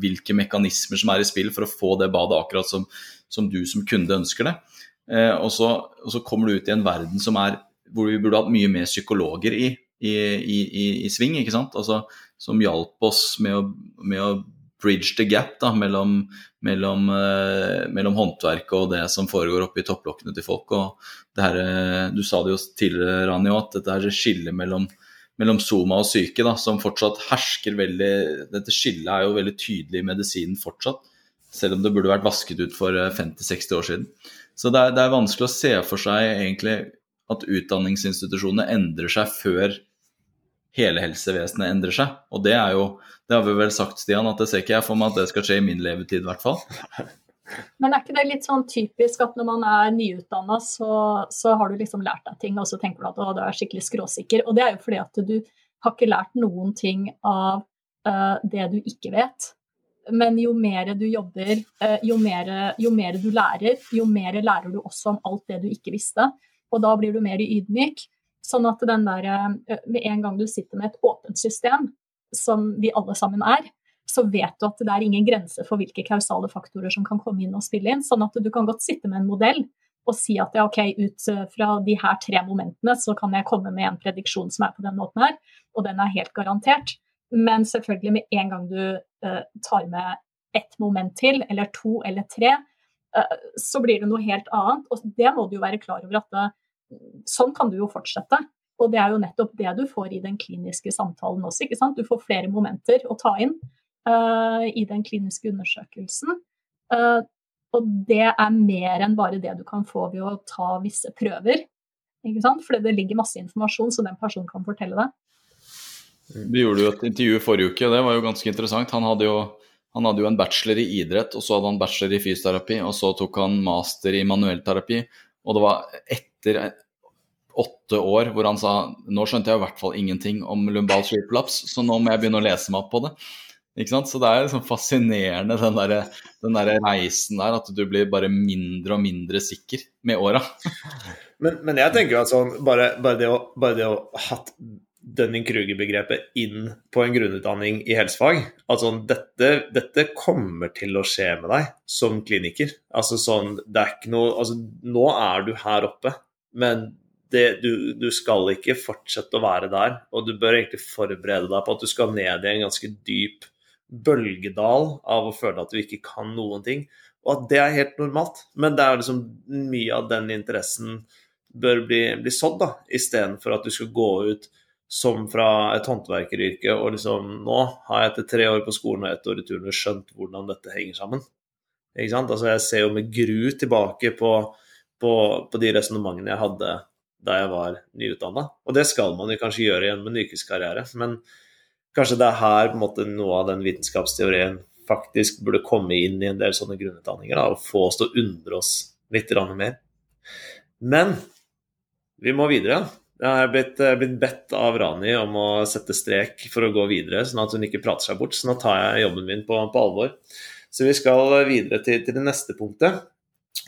hvilke mekanismer som er i spill for å få det badet akkurat som, som du som kunde ønsker det. Eh, og, så, og, så, kommer du ut i en verden som er, hvor vi burde hatt mye mer psykologer i, i, i, i sving, ikke sant? Altså, som hjalp oss med å, med å bridge the gap da, mellom, mellom, eh, mellom håndverket og det som foregår oppi topplokkene til folk. og det her, eh, Du sa det jo tidligere, Rani, at dette her skillet mellom, mellom soma og syke, da, som fortsatt hersker veldig Dette skillet er jo veldig tydelig i medisinen fortsatt, selv om det burde vært vasket ut for 50-60 eh, år siden. Så det er, det er vanskelig å se for seg egentlig at utdanningsinstitusjonene endrer seg før hele helsevesenet endrer seg. Og det er jo, det har vi vel sagt, Stian, at det ser ikke jeg for meg at det skal skje i min levetid, i hvert fall. Men er ikke det litt sånn typisk at når man er nyutdanna, så, så, har du liksom lært deg ting, og så tenker du at å, du er skikkelig skråsikker. Og det er jo fordi at du har ikke lært noen ting av uh, det du ikke vet. Men jo mer du jobber, uh, jo, mer, jo mer du lærer, jo mer lærer du også om alt det du ikke visste. Og da blir du mer ydmyk. Sånn at den der, uh, med en gang du sitter med et åpent system, som vi alle sammen er, så vet du at det er ingen grense for hvilke kausale faktorer som kan komme inn og spille inn. Sånn at du kan godt sitte med en modell og si at ja, ok, ut eh, fra de her tre momentene så kan jeg komme med en prediksjon som er på den måten her, og den er helt garantert. Men selvfølgelig med en gang du uh, tar med ett moment til, eller to eller tre, uh, så blir det noe helt annet. Og det må du jo være klar over at det, sånn kan du jo fortsette. Og det er jo nettopp det du får i den kliniske samtalen også. ikke sant? Du får flere momenter å ta inn i den kliniske undersøkelsen. Uh, og det er mer enn bare det du kan få ved å ta visse prøver. ikke sant? Fordi det ligger masse informasjon som den personen kan fortelle deg. Du gjorde jo et intervju forrige uke, det var jo ganske interessant. Han hadde jo, han hadde jo en bachelor i idrett, og så hadde han bachelor i fysioterapi, og så tok han master i manuellterapi. Og det var etter åtte år hvor han sa nå skjønte jeg i hvert fall ingenting om lumbal sleep så nå må jeg begynne å lese meg opp på det. Ikke sant? Så det er liksom fascinerende den der, den der reisen der, at du blir bare mindre og mindre sikker med åra. men, men, jeg tenker jo at sånn, bare, bare, det å, bare det å hatt Dunning-Kruger-begrepet inn på en grunnutdanning i helsefag. Altså, dette, dette, kommer til å skje med deg som kliniker. Altså, sånn, det er ikke noe, altså, nå er du her oppe, men det, du, du, skal ikke fortsette å være der. Og du bør egentlig forberede deg på at du skal ned i en ganske dyp bølgedal av å føle at du ikke kan noen ting. Og at det er helt normalt. Men det er liksom mye av den interessen bør bli, bli sådd, da, istedenfor at du skal gå ut som fra et håndverkeryrke og liksom Nå har jeg etter tre år på skolen og ett år i turnus skjønt hvordan dette henger sammen. Ikke sant? Altså, jeg ser jo med gru tilbake på, på, på de resonnementene jeg hadde da jeg var nyutdanna. Og det skal man jo kanskje gjøre gjennom en yrkeskarriere. Men kanskje det er her måte, noe av den vitenskapsteorien faktisk burde komme inn i en del sånne grunnutdanninger da, og få oss til å undre oss litt mer. Men vi må videre. Jeg er blitt, blitt, bedt av Rani om å sette strek for å gå videre, sånn at hun ikke prater seg bort. Så nå tar jeg jobben min på, på alvor. Så vi skal videre til, til det neste punktet.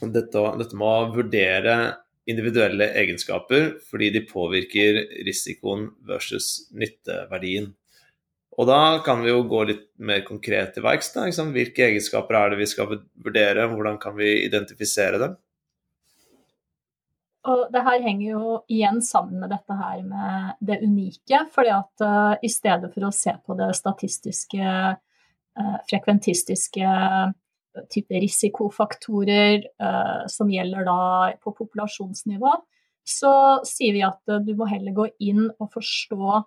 Dette, dette med å vurdere individuelle egenskaper fordi de påvirker risikoen versus nytteverdien. Og da kan vi jo gå litt mer konkret til verks. Hvilke egenskaper er det vi skal vurdere, hvordan kan vi identifisere dem? Og det her henger jo igjen sammen med dette her med det unike. fordi at uh, i stedet for å se på det statistiske, uh, frekventistiske type risikofaktorer uh, som gjelder da på populasjonsnivå, så sier vi at du må heller gå inn og forstå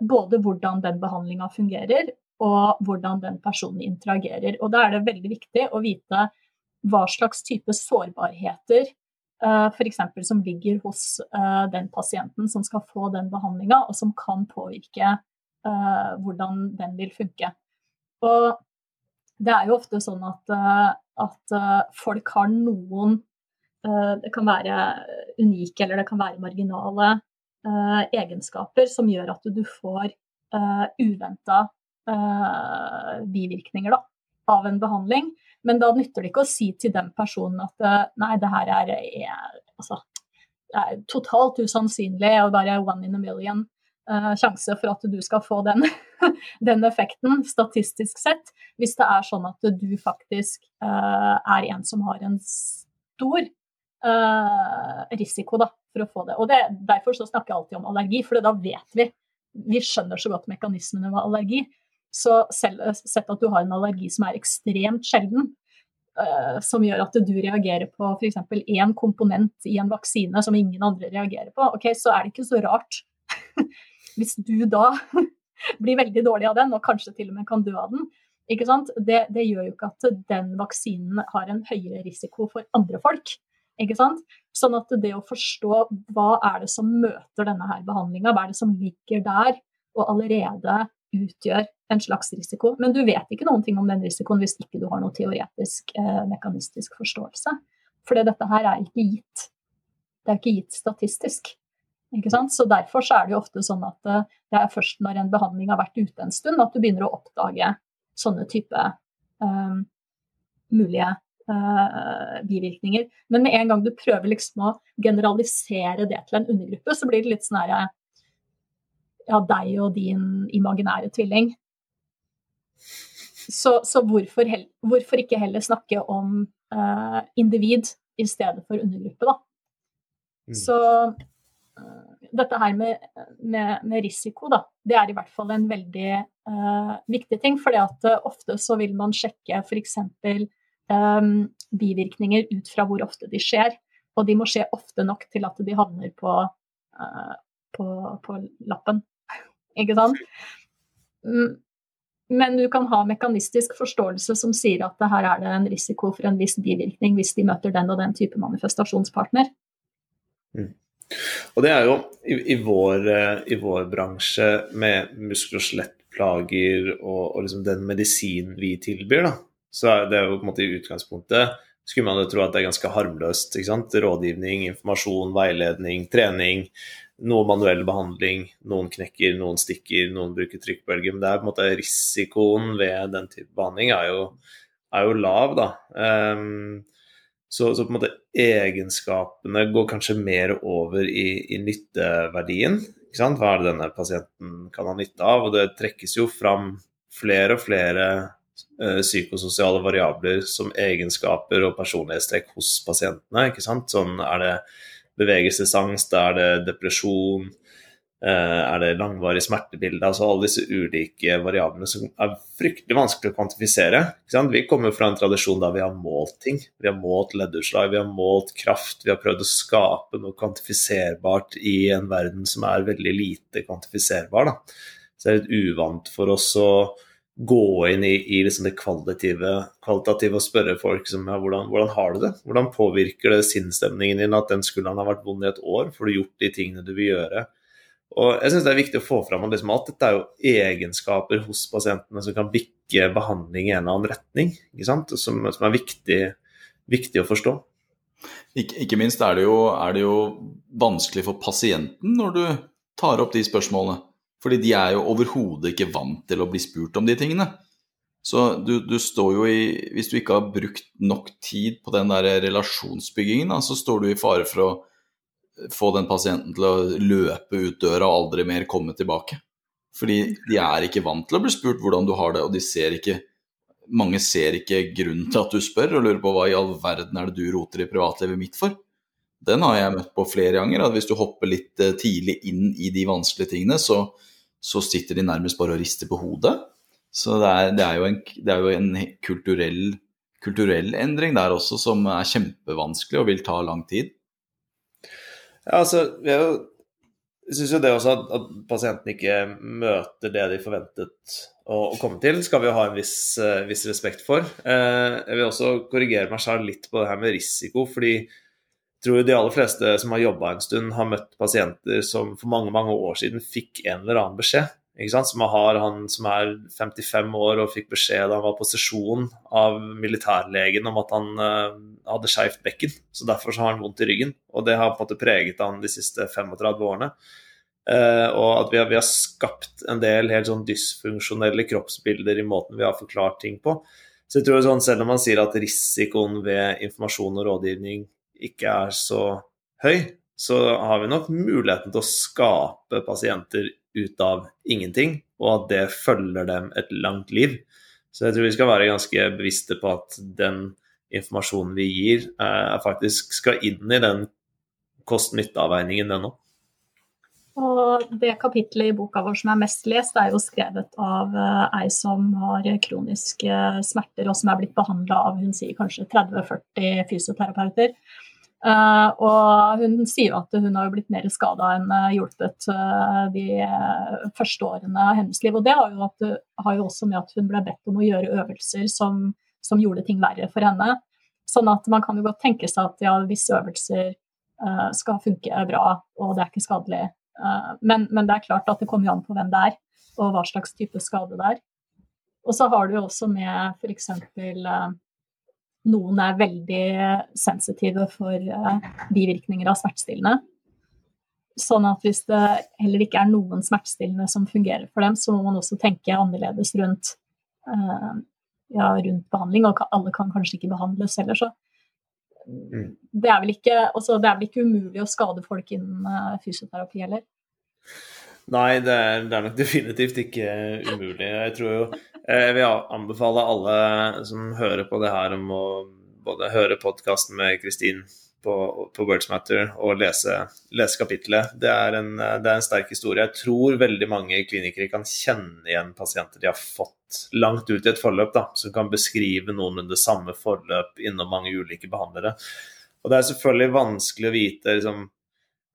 både hvordan den behandlinga fungerer, og hvordan den personen interagerer. Og da er det veldig viktig å vite hva slags type sårbarheter f.eks. som ligger hos den pasienten som skal få den behandlinga, og som kan påvirke hvordan den vil funke. Og det er jo ofte sånn at, eh, at eh, folk har noen eh, Det kan være unike eller det kan være marginale egenskaper som gjør at du får uh, uventa bivirkninger da, av en behandling. Men da nytter det ikke å si til den personen at nei, det her er, er, altså, er totalt usannsynlig og bare one in a million uh, sjanse for at du skal få den, den, effekten, statistisk sett, hvis det er sånn at du faktisk uh, er en som har en stor uh, risiko da, for å få det. Og det, Derfor så snakker jeg alltid om allergi, for da vet vi. Vi skjønner så godt mekanismene ved allergi. Så selv sett at du har en allergi som er ekstremt sjelden, som gjør at du reagerer på f.eks. én komponent i en vaksine som ingen andre reagerer på, ok, så er det ikke så rart hvis du da blir veldig dårlig av den, og kanskje til og med kan dø av den, det, det, gjør jo ikke at den vaksinen har en høyere risiko for andre folk. Ikke sant? Sånn at det å forstå hva er det som møter denne her behandlinga, hva er det som ligger der og allerede utgjør en slags risiko. Men du vet ikke noen ting om den risikoen hvis ikke du har noe teoretisk, eh, mekanistisk forståelse. For dette her er ikke gitt. Det er ikke gitt statistisk. Så Derfor så er det jo ofte sånn at eh, det er først når en behandling har vært ute en stund, at du begynner å oppdage sånne type eh, mulige bivirkninger. Men med en gang du prøver liksom å generalisere det til en undergruppe, så blir det litt sånn herre Ja, deg og din imaginære tvilling. Så, så hvorfor, hvorfor, ikke heller snakke om uh, individ i stedet for undergruppe, da? Mm. Så dette her med, med, med, risiko, da, det er i hvert fall en veldig uh, viktig ting. fordi at uh, ofte så vil man sjekke f.eks. Eh, bivirkninger ut fra hvor ofte de skjer. Og de må skje ofte nok til at de havner på, uh, på, på lappen. Ikke sant? Men du kan ha mekanistisk forståelse som sier at her er det en risiko for en viss bivirkning hvis de møter den og den type manifestasjonspartner. Mm. Og det er jo i, i, vår, eh, i vår, bransje med muskel- og skjelettplager og, og liksom den medisinen vi tilbyr, da, så er det jo på en måte i utgangspunktet skulle man jo tro at det er ganske harmløst. ikke sant? Rådgivning, informasjon, veiledning, trening. Noe manuell behandling. Noen knekker, noen stikker, noen bruker trykkbølger. Men det er på en måte risikoen ved den type behandling er jo, er jo lav, da. Um, så, så, på en måte egenskapene går kanskje mer over i, i nytteverdien. Hva er det denne pasienten kan ha nytte av? Og det trekkes jo fram flere og flere psykososiale variabler som egenskaper og personlighetstrekk hos pasientene. ikke sant? Sånn er det bevegelsesangst, er det depresjon, Eh, er det langvarig smertebilde? Altså alle disse ulike variablene som er fryktelig vanskelig å kvantifisere. ikke sant? Vi kommer fra en tradisjon der vi har målt ting. Vi har målt leddutslag, vi har målt kraft. Vi har prøvd å skape noe kvantifiserbart i en verden som er veldig lite kvantifiserbar. Da. Så det er litt uvant for oss å gå inn i, i liksom det kvalitative, og spørre folk som, ja, hvordan, hvordan, har du det? Hvordan påvirker det sinnsstemningen din at den skulderen har vært vond i et år? Får du gjort de tingene du vil gjøre? Og jeg synes Det er viktig å få fram at, liksom, at dette er jo egenskaper hos pasientene som kan bikke behandling i en eller annen retning, som, som, er viktig, viktig, å forstå. Ikke, ikke minst er det, jo, er det jo vanskelig for pasienten når du tar opp de spørsmålene. Fordi de er jo overhodet ikke vant til å bli spurt om de tingene. Så du, du, står jo i Hvis du ikke har brukt nok tid på den der relasjonsbyggingen, da, så står du i fare for å få den pasienten til å løpe ut døra og aldri mer komme tilbake. Fordi de er ikke vant til å bli spurt hvordan du har det, og de ser ikke Mange ser ikke grunnen til at du spør, og lurer på hva i all verden er det du roter i privatlivet mitt for? Den har jeg møtt på flere ganger, at hvis du hopper litt eh, tidlig inn i de vanskelige tingene, så, så sitter de nærmest bare og rister på hodet. Så det er, det er jo en, er jo en kulturell, kulturell, endring der også som er kjempevanskelig og vil ta lang tid. Ja, altså, jeg syns jo det også at, at pasienten ikke møter det de forventet å, komme til, skal vi jo ha en viss, uh, viss respekt for. Uh, jeg vil også korrigere meg selv litt på det her med risiko, fordi tror de aller fleste som har jobba en stund, har møtt pasienter som for mange mange år siden fikk en eller annen beskjed. Som har han som er 55 år og fikk beskjed da han var på sesjon av militærlegen om at han uh, hadde skeivt bekken. Så derfor så har han vondt i ryggen. Og det har på en måte preget han de siste 35 årene. Uh, og at vi har, vi har, skapt en del helt sånn dysfunksjonelle kroppsbilder i måten vi har forklart ting på. Så jeg tror sånn, Selv om man sier at risikoen ved informasjon og rådgivning ikke er så høy, så har vi nok muligheten til å skape pasienter ut av ingenting, og at det følger dem et langt liv. Så jeg tror vi skal være ganske bevisste på at den informasjonen vi gir, eh, faktisk skal inn i den kost-nytte-avveiningen, den òg. Og det kapitlet i boka vår som er mest lest, er jo skrevet av uh, ei som har kroniske smerter, og som er blitt behandla av hun sier kanskje 30-40 fysioterapeuter. Uh, og hun sier jo at hun har blitt mer skada enn uh, hjulpet uh, de første årene av hennes liv. Og det har jo, at, har jo, også med at hun ble bedt om å gjøre øvelser som, som, gjorde ting verre for henne. Sånn at man kan jo godt tenke seg at ja, visse øvelser skal funke bra, og det er ikke skadelig. Men, men, det er klart at det kommer jo an på hvem det er, og hva slags type skade det er. Og så har du jo også med f.eks. Uh, noen er veldig sensitive for uh, bivirkninger av smertestillende. Sånn at hvis det heller ikke er noen smertestillende som fungerer for dem, så må man også tenke annerledes rundt, uh, ja, rundt behandling. Og alle kan kanskje ikke behandles heller, så mm. det, er ikke, også, det er vel ikke umulig å skade folk innen fysioterapi heller. Nei, det er, det er, nok definitivt ikke umulig. Jeg tror jo eh, Jeg vil anbefale alle som hører på det her, om å både høre podkasten med Kristin på, på Words Matter og lese, lese kapittelet. Det er, en, det er, en, sterk historie. Jeg tror veldig mange klinikere kan kjenne igjen pasienter de har fått langt ut i et forløp, da, som kan beskrive noenlunde samme forløp innom mange ulike behandlere. Og Det er selvfølgelig vanskelig å vite liksom,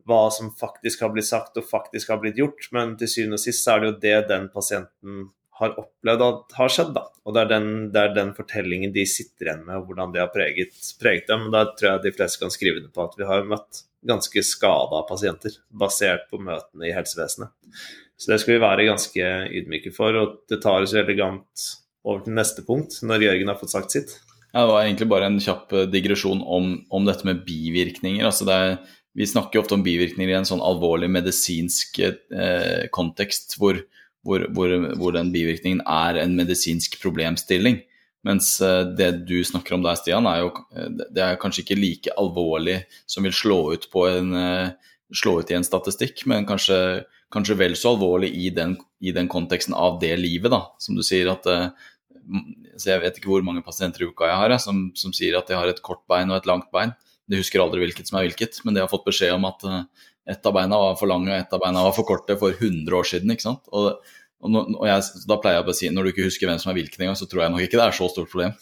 hva som faktisk har blitt sagt og faktisk har blitt gjort, men til syvende og sist er det jo det den pasienten har opplevd at har skjedd. da. Og det er, den, det er den, fortellingen de sitter igjen med, og hvordan det har preget, preget dem. Da tror jeg de fleste kan skrive det på at vi har møtt ganske skada pasienter basert på møtene i helsevesenet. Så det skal vi være ganske ydmyke for. Og det tar oss elegant over til neste punkt, når Jørgen har fått sagt sitt. Ja, Det var egentlig bare en kjapp digresjon om, om dette med bivirkninger. altså det er vi snakker jo ofte om bivirkninger i en sånn alvorlig medisinsk eh, kontekst, hvor, hvor, hvor, hvor, den bivirkningen er en medisinsk problemstilling. Mens eh, det du snakker om der, Stian, er jo eh, det er kanskje ikke like alvorlig som vil slå ut, en, eh, slå ut i en statistikk, men kanskje, kanskje vel så alvorlig i den, i den, konteksten av det livet, da. Som du sier at Jeg vet ikke hvor mange pasienter i uka jeg har, som, som sier at de har et kort bein og et langt bein. De husker aldri hvilket som er hvilket, men de har fått beskjed om at ett av beina var for lange og ett av beina var for korte for 100 år siden. ikke sant? Og, og, og jeg, da pleier jeg å si når du ikke husker hvem som er hvilken engang, så tror jeg nok ikke det er så stort problem.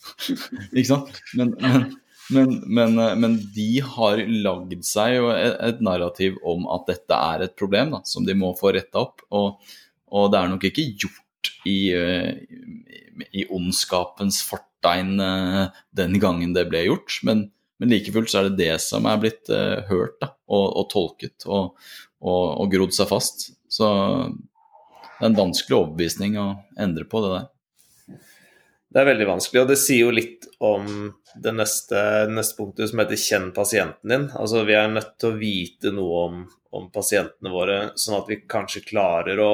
ikke sant? Men, men, men, men, eh, men de har lagd seg et, et, narrativ om at dette er et problem da, som de må få retta opp. Og, og, det er nok ikke gjort i, i ondskapens fortegn den gangen det ble gjort. Men, men like fullt så er det det som er blitt hørt da, og, og, tolket og, og, og grodd seg fast. Så det er en vanskelig overbevisning å endre på det der. Det er veldig vanskelig, og det sier jo litt om det neste, neste punktet som heter 'kjenn pasienten din'. Altså Vi er nødt til å vite noe om, om pasientene våre, sånn at vi kanskje klarer å,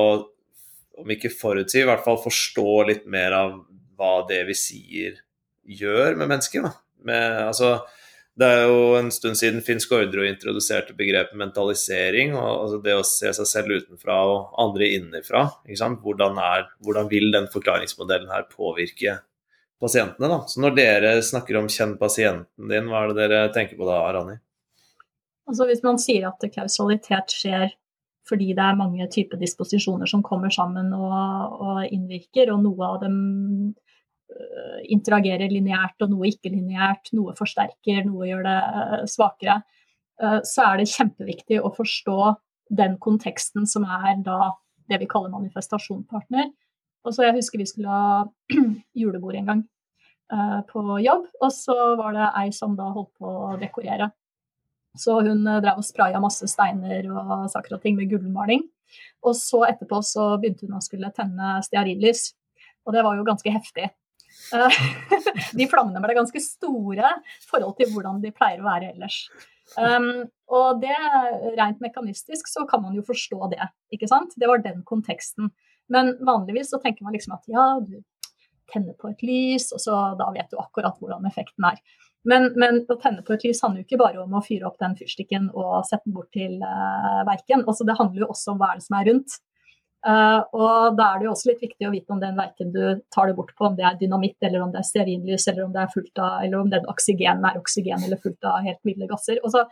om ikke forutsi, i hvert fall forstå litt mer av hva det vi sier gjør med mennesker. Da. Med, altså, det er jo en stund siden Finn Skårdro introduserte begrepet mentalisering. og altså Det å se seg selv utenfra og andre innenfra. Hvordan, er, hvordan vil den forklaringsmodellen her påvirke pasientene? da? Så Når dere snakker om 'kjenn pasienten din', hva er det dere tenker på da, Arani? Altså Hvis man sier at kausalitet skjer fordi det er mange typer disposisjoner som kommer sammen og, og innvirker, og noe av dem interagerer lineært og noe ikke lineært, noe forsterker, noe gjør det eh, svakere, eh, så er det kjempeviktig å forstå den konteksten som er da det vi kaller manifestasjonpartner. Og så Jeg husker vi skulle ha julebord en gang på jobb, og så var det ei som da holdt på å dekorere. Så hun drev og spraya masse steiner og saker og ting med gullmaling. Og så etterpå så begynte hun å skulle tenne stearinlys. Og det var jo ganske heftig. Eh, de flammene ble ganske store i forhold til hvordan de pleier å være ellers. Um, og det rent mekanistisk så kan man jo forstå det, ikke sant. Det var den konteksten. Men vanligvis så tenker man liksom at ja, du tenner på et lys, og så da vet du akkurat hvordan effekten er. Men, men, å tenne på et lys handler jo ikke bare om å fyre opp den fyrstikken og sette den bort til uh, verken. Også, det handler jo også om hva er det som er rundt. Uh, og da er det jo også litt viktig å vite om den verken du tar det bort på, om det er dynamitt, eller om det er stearinlys, eller om det er fullt av, eller om den oksygenen er oksygen eller fullt av helt milde gasser. Og, så,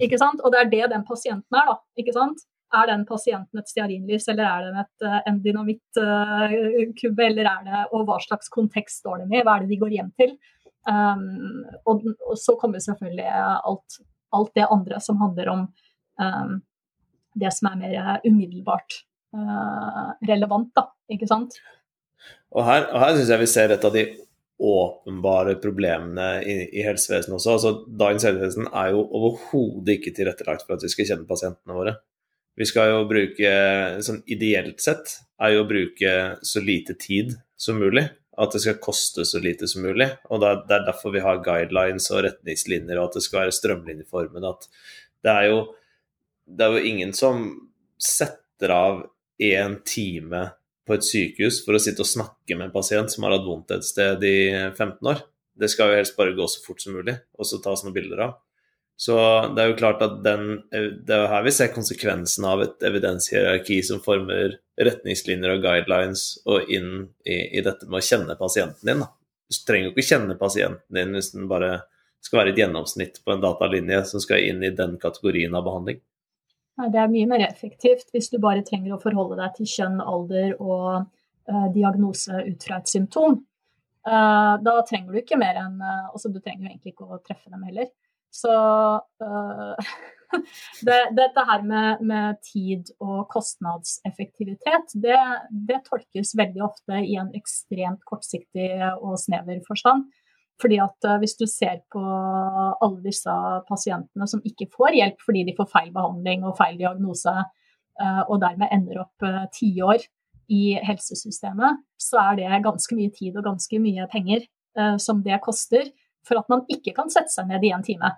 ikke sant? og det er det den pasienten er, da. ikke sant? Er den pasienten et stearinlys, eller er den et, eh, en dynamittkubbe, uh, eller er det Og hva slags kontekst står den i? Hva er det de går hjem til? Um, og, og, så kommer selvfølgelig alt, alt, det andre som handler om um, det som er mer umiddelbart Eh, relevant, da. Ikke sant? Og her, og her syns jeg vi ser et av de åpenbare problemene i, i helsevesenet også. Altså, dagens helsevesen er jo overhodet ikke tilrettelagt for at vi skal kjenne pasientene våre. Vi skal jo bruke, sånn ideelt sett, er jo å bruke så lite tid som mulig. At det skal koste så lite som mulig. Og det er derfor vi har guidelines og retningslinjer, og at det skal være strømlinjeformen. At det er jo, det er jo ingen som setter av én time på et sykehus for å sitte og snakke med en pasient som har hatt vondt et sted i 15 år. Det skal jo helst bare gå så fort som mulig, og så tas noen bilder av. Så det er jo klart at den, det er her vi ser konsekvensen av et evidenshierarki som former retningslinjer og guidelines og inn i, i dette med å kjenne pasienten din. Du trenger jo ikke kjenne pasienten din hvis den bare skal være et gjennomsnitt på en datalinje som skal inn i den kategorien av behandling. Det er mye mer effektivt hvis du bare trenger å forholde deg til kjønn, alder og uh, diagnose ut fra et symptom. Uh, da trenger du ikke mer enn uh, Altså, du trenger jo egentlig ikke å treffe dem heller. Så det, dette her med, med, tid og kostnadseffektivitet, det, det tolkes veldig ofte i en ekstremt kortsiktig og snever forstand. Fordi at eh, Hvis du ser på alle disse pasientene som ikke får hjelp fordi de får feil behandling og feil diagnose, eh, og dermed ender opp eh, tiår i helsesystemet, så er det ganske mye tid og ganske mye penger som det koster for at man ikke kan sette seg ned i en time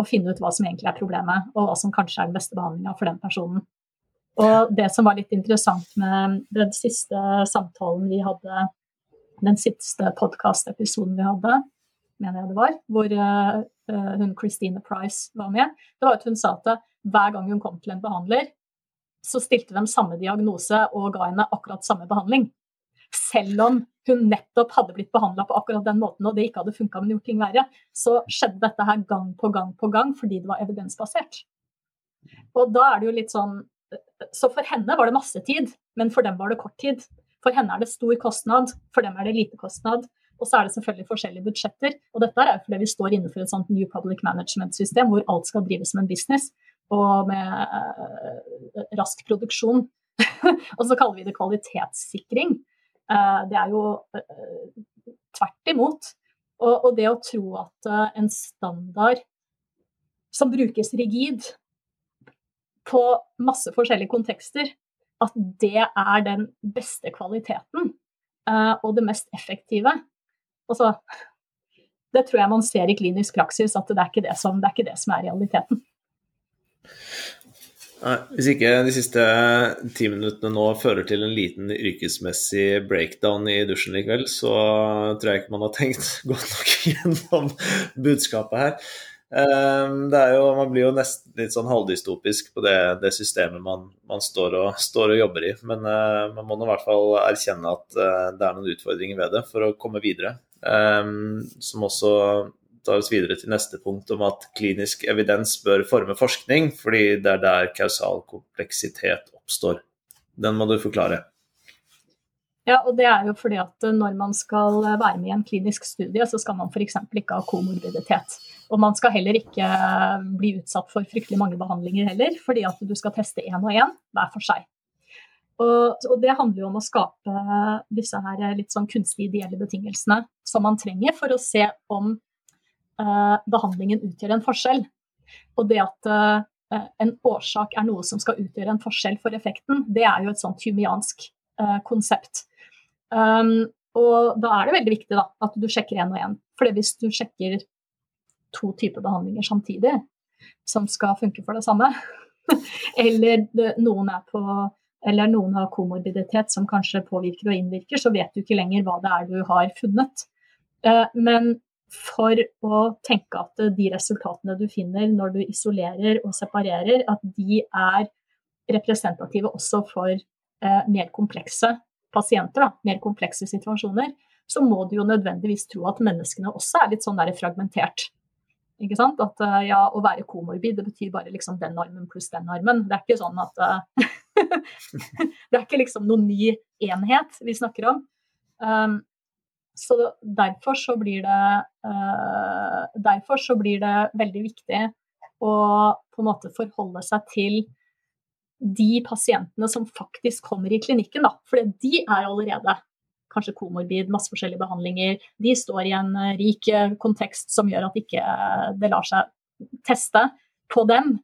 og finne ut hva som egentlig er problemet, og hva som kanskje er den beste behandlinga for den personen. Og det som var litt interessant med den siste samtalen vi hadde den siste podkastepisoden vi hadde, mener jeg det var, hvor uh, hun Christine Price var med, det var at hun sa at hver gang hun kom til en behandler, så stilte de samme diagnose og ga henne akkurat samme behandling. Selv om hun nettopp hadde blitt behandla på akkurat den måten, og det ikke hadde funka, men gjort ting verre, så skjedde dette her gang på gang på gang fordi det var evidensbasert. Og da er det jo litt sånn Så for henne var det masse tid, men for dem var det kort tid. For henne er det stor kostnad, for dem er det lite kostnad. Og så er det selvfølgelig forskjellige budsjetter. Og dette er jo fordi vi står innenfor et sånt New Public Management-system hvor alt skal drives som en business og med uh, rask produksjon. og så kaller vi det kvalitetssikring. Eh, det er jo eh, tvert imot. Og, og det å tro at eh, en standard som brukes rigid på masse forskjellige kontekster, at det er den beste kvaliteten og det mest effektive. Altså, det tror jeg man ser i klinisk praksis, at det er ikke det som, det er, ikke det som er realiteten. Hvis ikke de siste ti minuttene nå fører til en liten yrkesmessig breakdown i dusjen likevel, så tror jeg ikke man har tenkt godt nok gjennom budskapet her. Ehm, det er jo, Man blir jo nesten litt sånn halvdystopisk på det, det systemet man, man står, og, står, og, jobber i. Men uh, man må nå i hvert fall erkjenne at uh, det er noen utfordringer ved det for å komme videre. Um, som også tar oss videre til neste punkt om at klinisk evidens bør forme forskning, fordi det er der kausal kompleksitet oppstår. Den må du forklare. Ja, og det er jo fordi at når man skal være med i en klinisk studie, så skal man f.eks. ikke ha komorbiditet. Og man skal heller ikke bli utsatt for fryktelig mange behandlinger heller, fordi at du skal teste én og én hver for seg. Og, og, det handler jo om å skape disse her litt sånn kunstig ideelle betingelsene som man trenger for å se om Eh, behandlingen utgjør en forskjell. Og det at eh, en årsak er noe som skal utgjøre en forskjell for effekten, det er jo et sånt humiansk eh, konsept. Um, og da er det veldig viktig da, at du sjekker én og én. For hvis du sjekker to typer behandlinger samtidig som skal funke for det samme, eller noen, på, eller noen har komorbiditet som kanskje påvirker og innvirker, så vet du ikke lenger hva det er du har funnet. Men for å tenke at de resultatene du finner når du isolerer og separerer, at de er representative også for eh, mer komplekse pasienter, da, mer komplekse situasjoner, så må du jo nødvendigvis tro at menneskene også er litt sånn der fragmentert. At uh, ja, å være komorbid, det betyr bare liksom den armen pluss den armen. Det er ikke sånn at uh, Det er ikke liksom noen ny enhet vi snakker om. Um, så derfor så blir det uh, Derfor så blir det veldig viktig å på en måte forholde seg til de pasientene som faktisk kommer i klinikken, da. For de er allerede kanskje komorbid, masse forskjellige behandlinger. De står i en eh, rik eh, kontekst som gjør at ikke det lar seg teste på dem.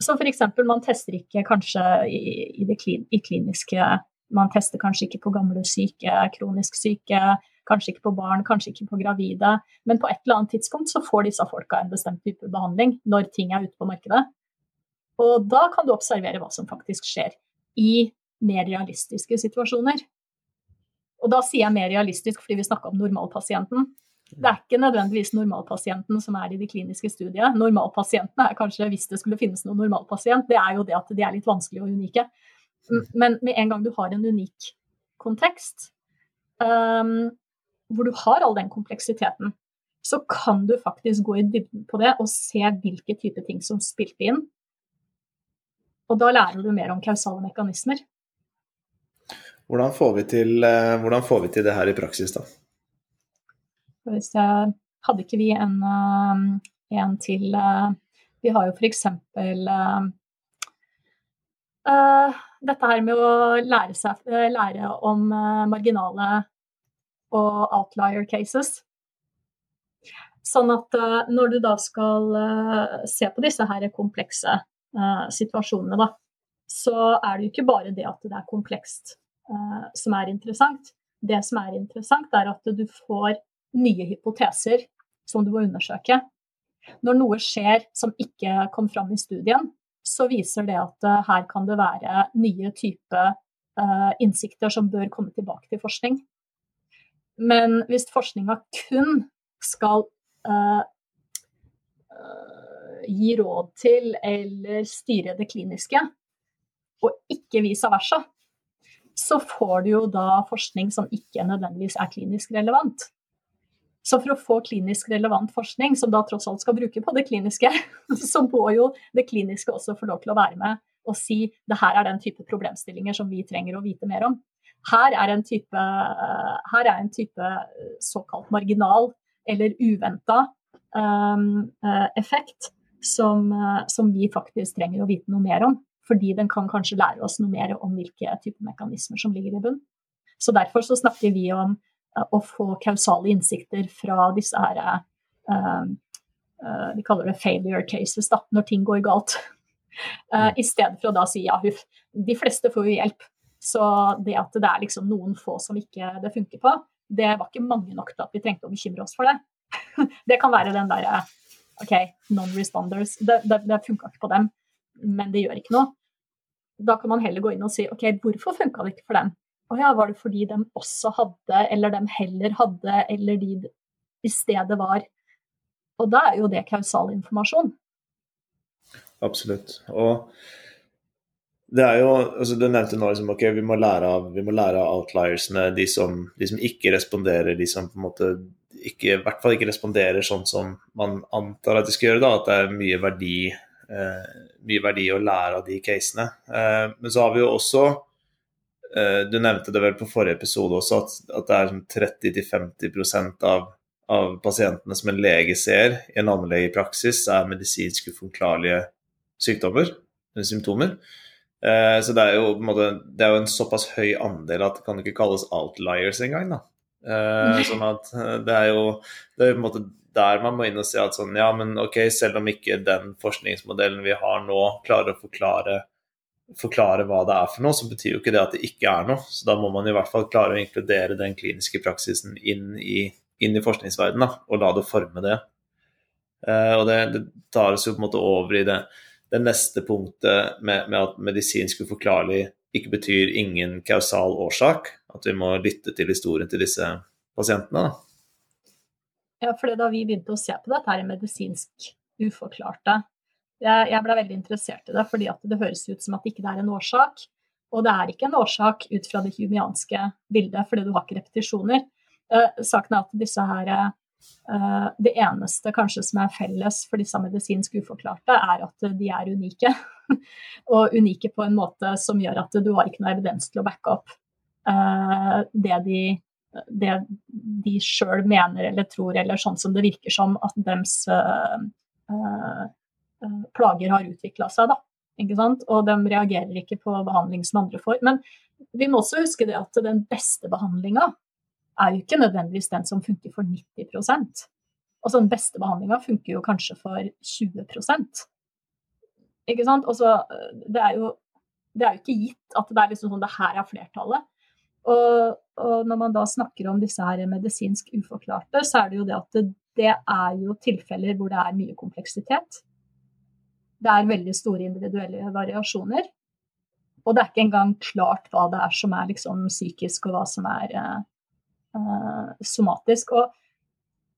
Så f.eks. man tester ikke kanskje i, det i kliniske Man tester kanskje ikke på gamle syke, kronisk syke, Kanskje ikke på barn, kanskje ikke på gravide. Men på et eller annet tidspunkt så får disse folka en bestemt type behandling når ting er ute på markedet. Og da kan du observere hva som faktisk skjer i mer realistiske situasjoner. Og da sier jeg mer realistisk fordi vi snakka om normalpasienten. Det er ikke nødvendigvis normalpasienten som er i de kliniske studiene. Normalpasientene er kanskje, hvis det skulle finnes noen normalpasient, det er jo det at de er litt vanskelige og unike. Men med en gang du har en unik kontekst, um, hvor du har all den kompleksiteten, så kan du faktisk gå i dybden på det og se hvilke type ting som spilte inn. Og da lærer du mer om kausale mekanismer. Hvordan får vi til, hvordan får vi til det her i praksis, da? Hvis jeg, hadde ikke vi en, eh, en til eh, Vi har jo f.eks. Uh, dette her med å lære, seg, lære om marginale og outlier cases. Sånn at uh, når du da skal uh, se på disse her komplekse uh, situasjonene, da, så er det jo ikke bare det at det er komplekst som er interessant. Det som er interessant, er at du får nye hypoteser som du må undersøke. Når noe skjer som ikke kom fram i studien, så viser det at her kan det være nye typer innsikter som bør komme tilbake til forskning. Men hvis forskninga kun skal uh, gi råd til eller styre det kliniske, og ikke vice versa, så får du jo da forskning som ikke nødvendigvis er klinisk relevant. Så for å få klinisk relevant forskning, som da tross alt skal bruke på det kliniske, så må jo det kliniske også få lov til å være med og si det her er den type problemstillinger som vi trenger å vite mer om. Her er en type, her er en type såkalt marginal eller uventa um, effekt som, som, vi faktisk trenger å vite noe mer om. Fordi den kan kanskje lære oss noe mer om hvilke typer mekanismer som ligger i bunn. Så derfor så snakker vi om uh, å få kausale innsikter fra disse her uh, uh, Vi kaller det failure cases, da, når ting går galt. Uh, I stedet for å da si ja, huff, de fleste får jo hjelp. Så det at det er liksom noen få som ikke det funker på, det var ikke mange nok til at vi trengte å bekymre oss for det. det kan være den derre OK, non-responders. Det, det, det funka ikke på dem, men det gjør ikke noe. Da kan man heller gå inn og si OK, hvorfor funka det ikke for dem? Å ja, var det fordi de også hadde, eller de heller hadde, eller de i stedet var Og da er jo det kausal informasjon. Absolutt. Og det er jo, altså Du nevnte nå liksom, ok, vi må lære av, må lære av outliersene, de som, de som ikke responderer, de som på en måte ikke, i hvert fall ikke responderer sånn som man antar at de skal gjøre. da, At det er mye verdi, mye verdi å lære av de casene. Eh, men så har vi jo også eh, Du nevnte det vel på forrige episode også, at, at det er sånn 30-50% av, av pasientene som en lege ser i en allmennlegepraksis, er medisinsk uforklarlige sykdommer, symptomer. Eh, så det er, jo, måte, det er jo en såpass høy andel at det kan ikke kalles outliers engang. da. Sånn at eh, det er jo det er på en måte der man må inn og si at sånn, ja, men ok, selv om ikke den forskningsmodellen vi har nå, klarer å forklare, forklare hva det er for noe, så betyr jo ikke det at det ikke er noe. Så da må man i hvert fall klare å inkludere den kliniske praksisen inn i, inn i forskningsverdenen og la det forme det. Uh, og det, det, tar oss jo på en måte over i det, det neste punktet med, med at medisinsk uforklarlig ikke betyr ingen kausal årsak. At vi må lytte til historien til disse pasientene. Da. Ja, for da vi begynte å se på dette her medisinsk uforklarte Jeg, jeg ble veldig interessert i det fordi det høres ut som at det ikke er en årsak. Og det er ikke en årsak ut fra det humianske bildet, fordi du har ikke repetisjoner. Eh, saken er at disse her eh, Det eneste kanskje som er felles for disse medisinsk uforklarte, er at de er unike. og unike på en måte som gjør at du har ikke noe evidens til å backe opp eh, det de det de sjøl mener eller tror, eller sånn som det virker som at deres uh, uh, plager har utvikla seg. da? Og de reagerer ikke på behandling som andre får. Men vi må også huske det at den beste behandlinga er jo ikke nødvendigvis den som funker for 90% Altså Den beste behandlinga funker jo kanskje for 20% ikke sant? Og så, det, er jo, det er jo ikke gitt at det er liksom sånn det her er flertallet. Og, og, når man da snakker om disse her medisinsk uforklarte, så er det jo det at det, det er jo tilfeller hvor det er mye kompleksitet. Det er veldig store individuelle variasjoner. Og det er ikke engang klart hva det er som er liksom psykisk, og hva som er uh, somatisk. Og,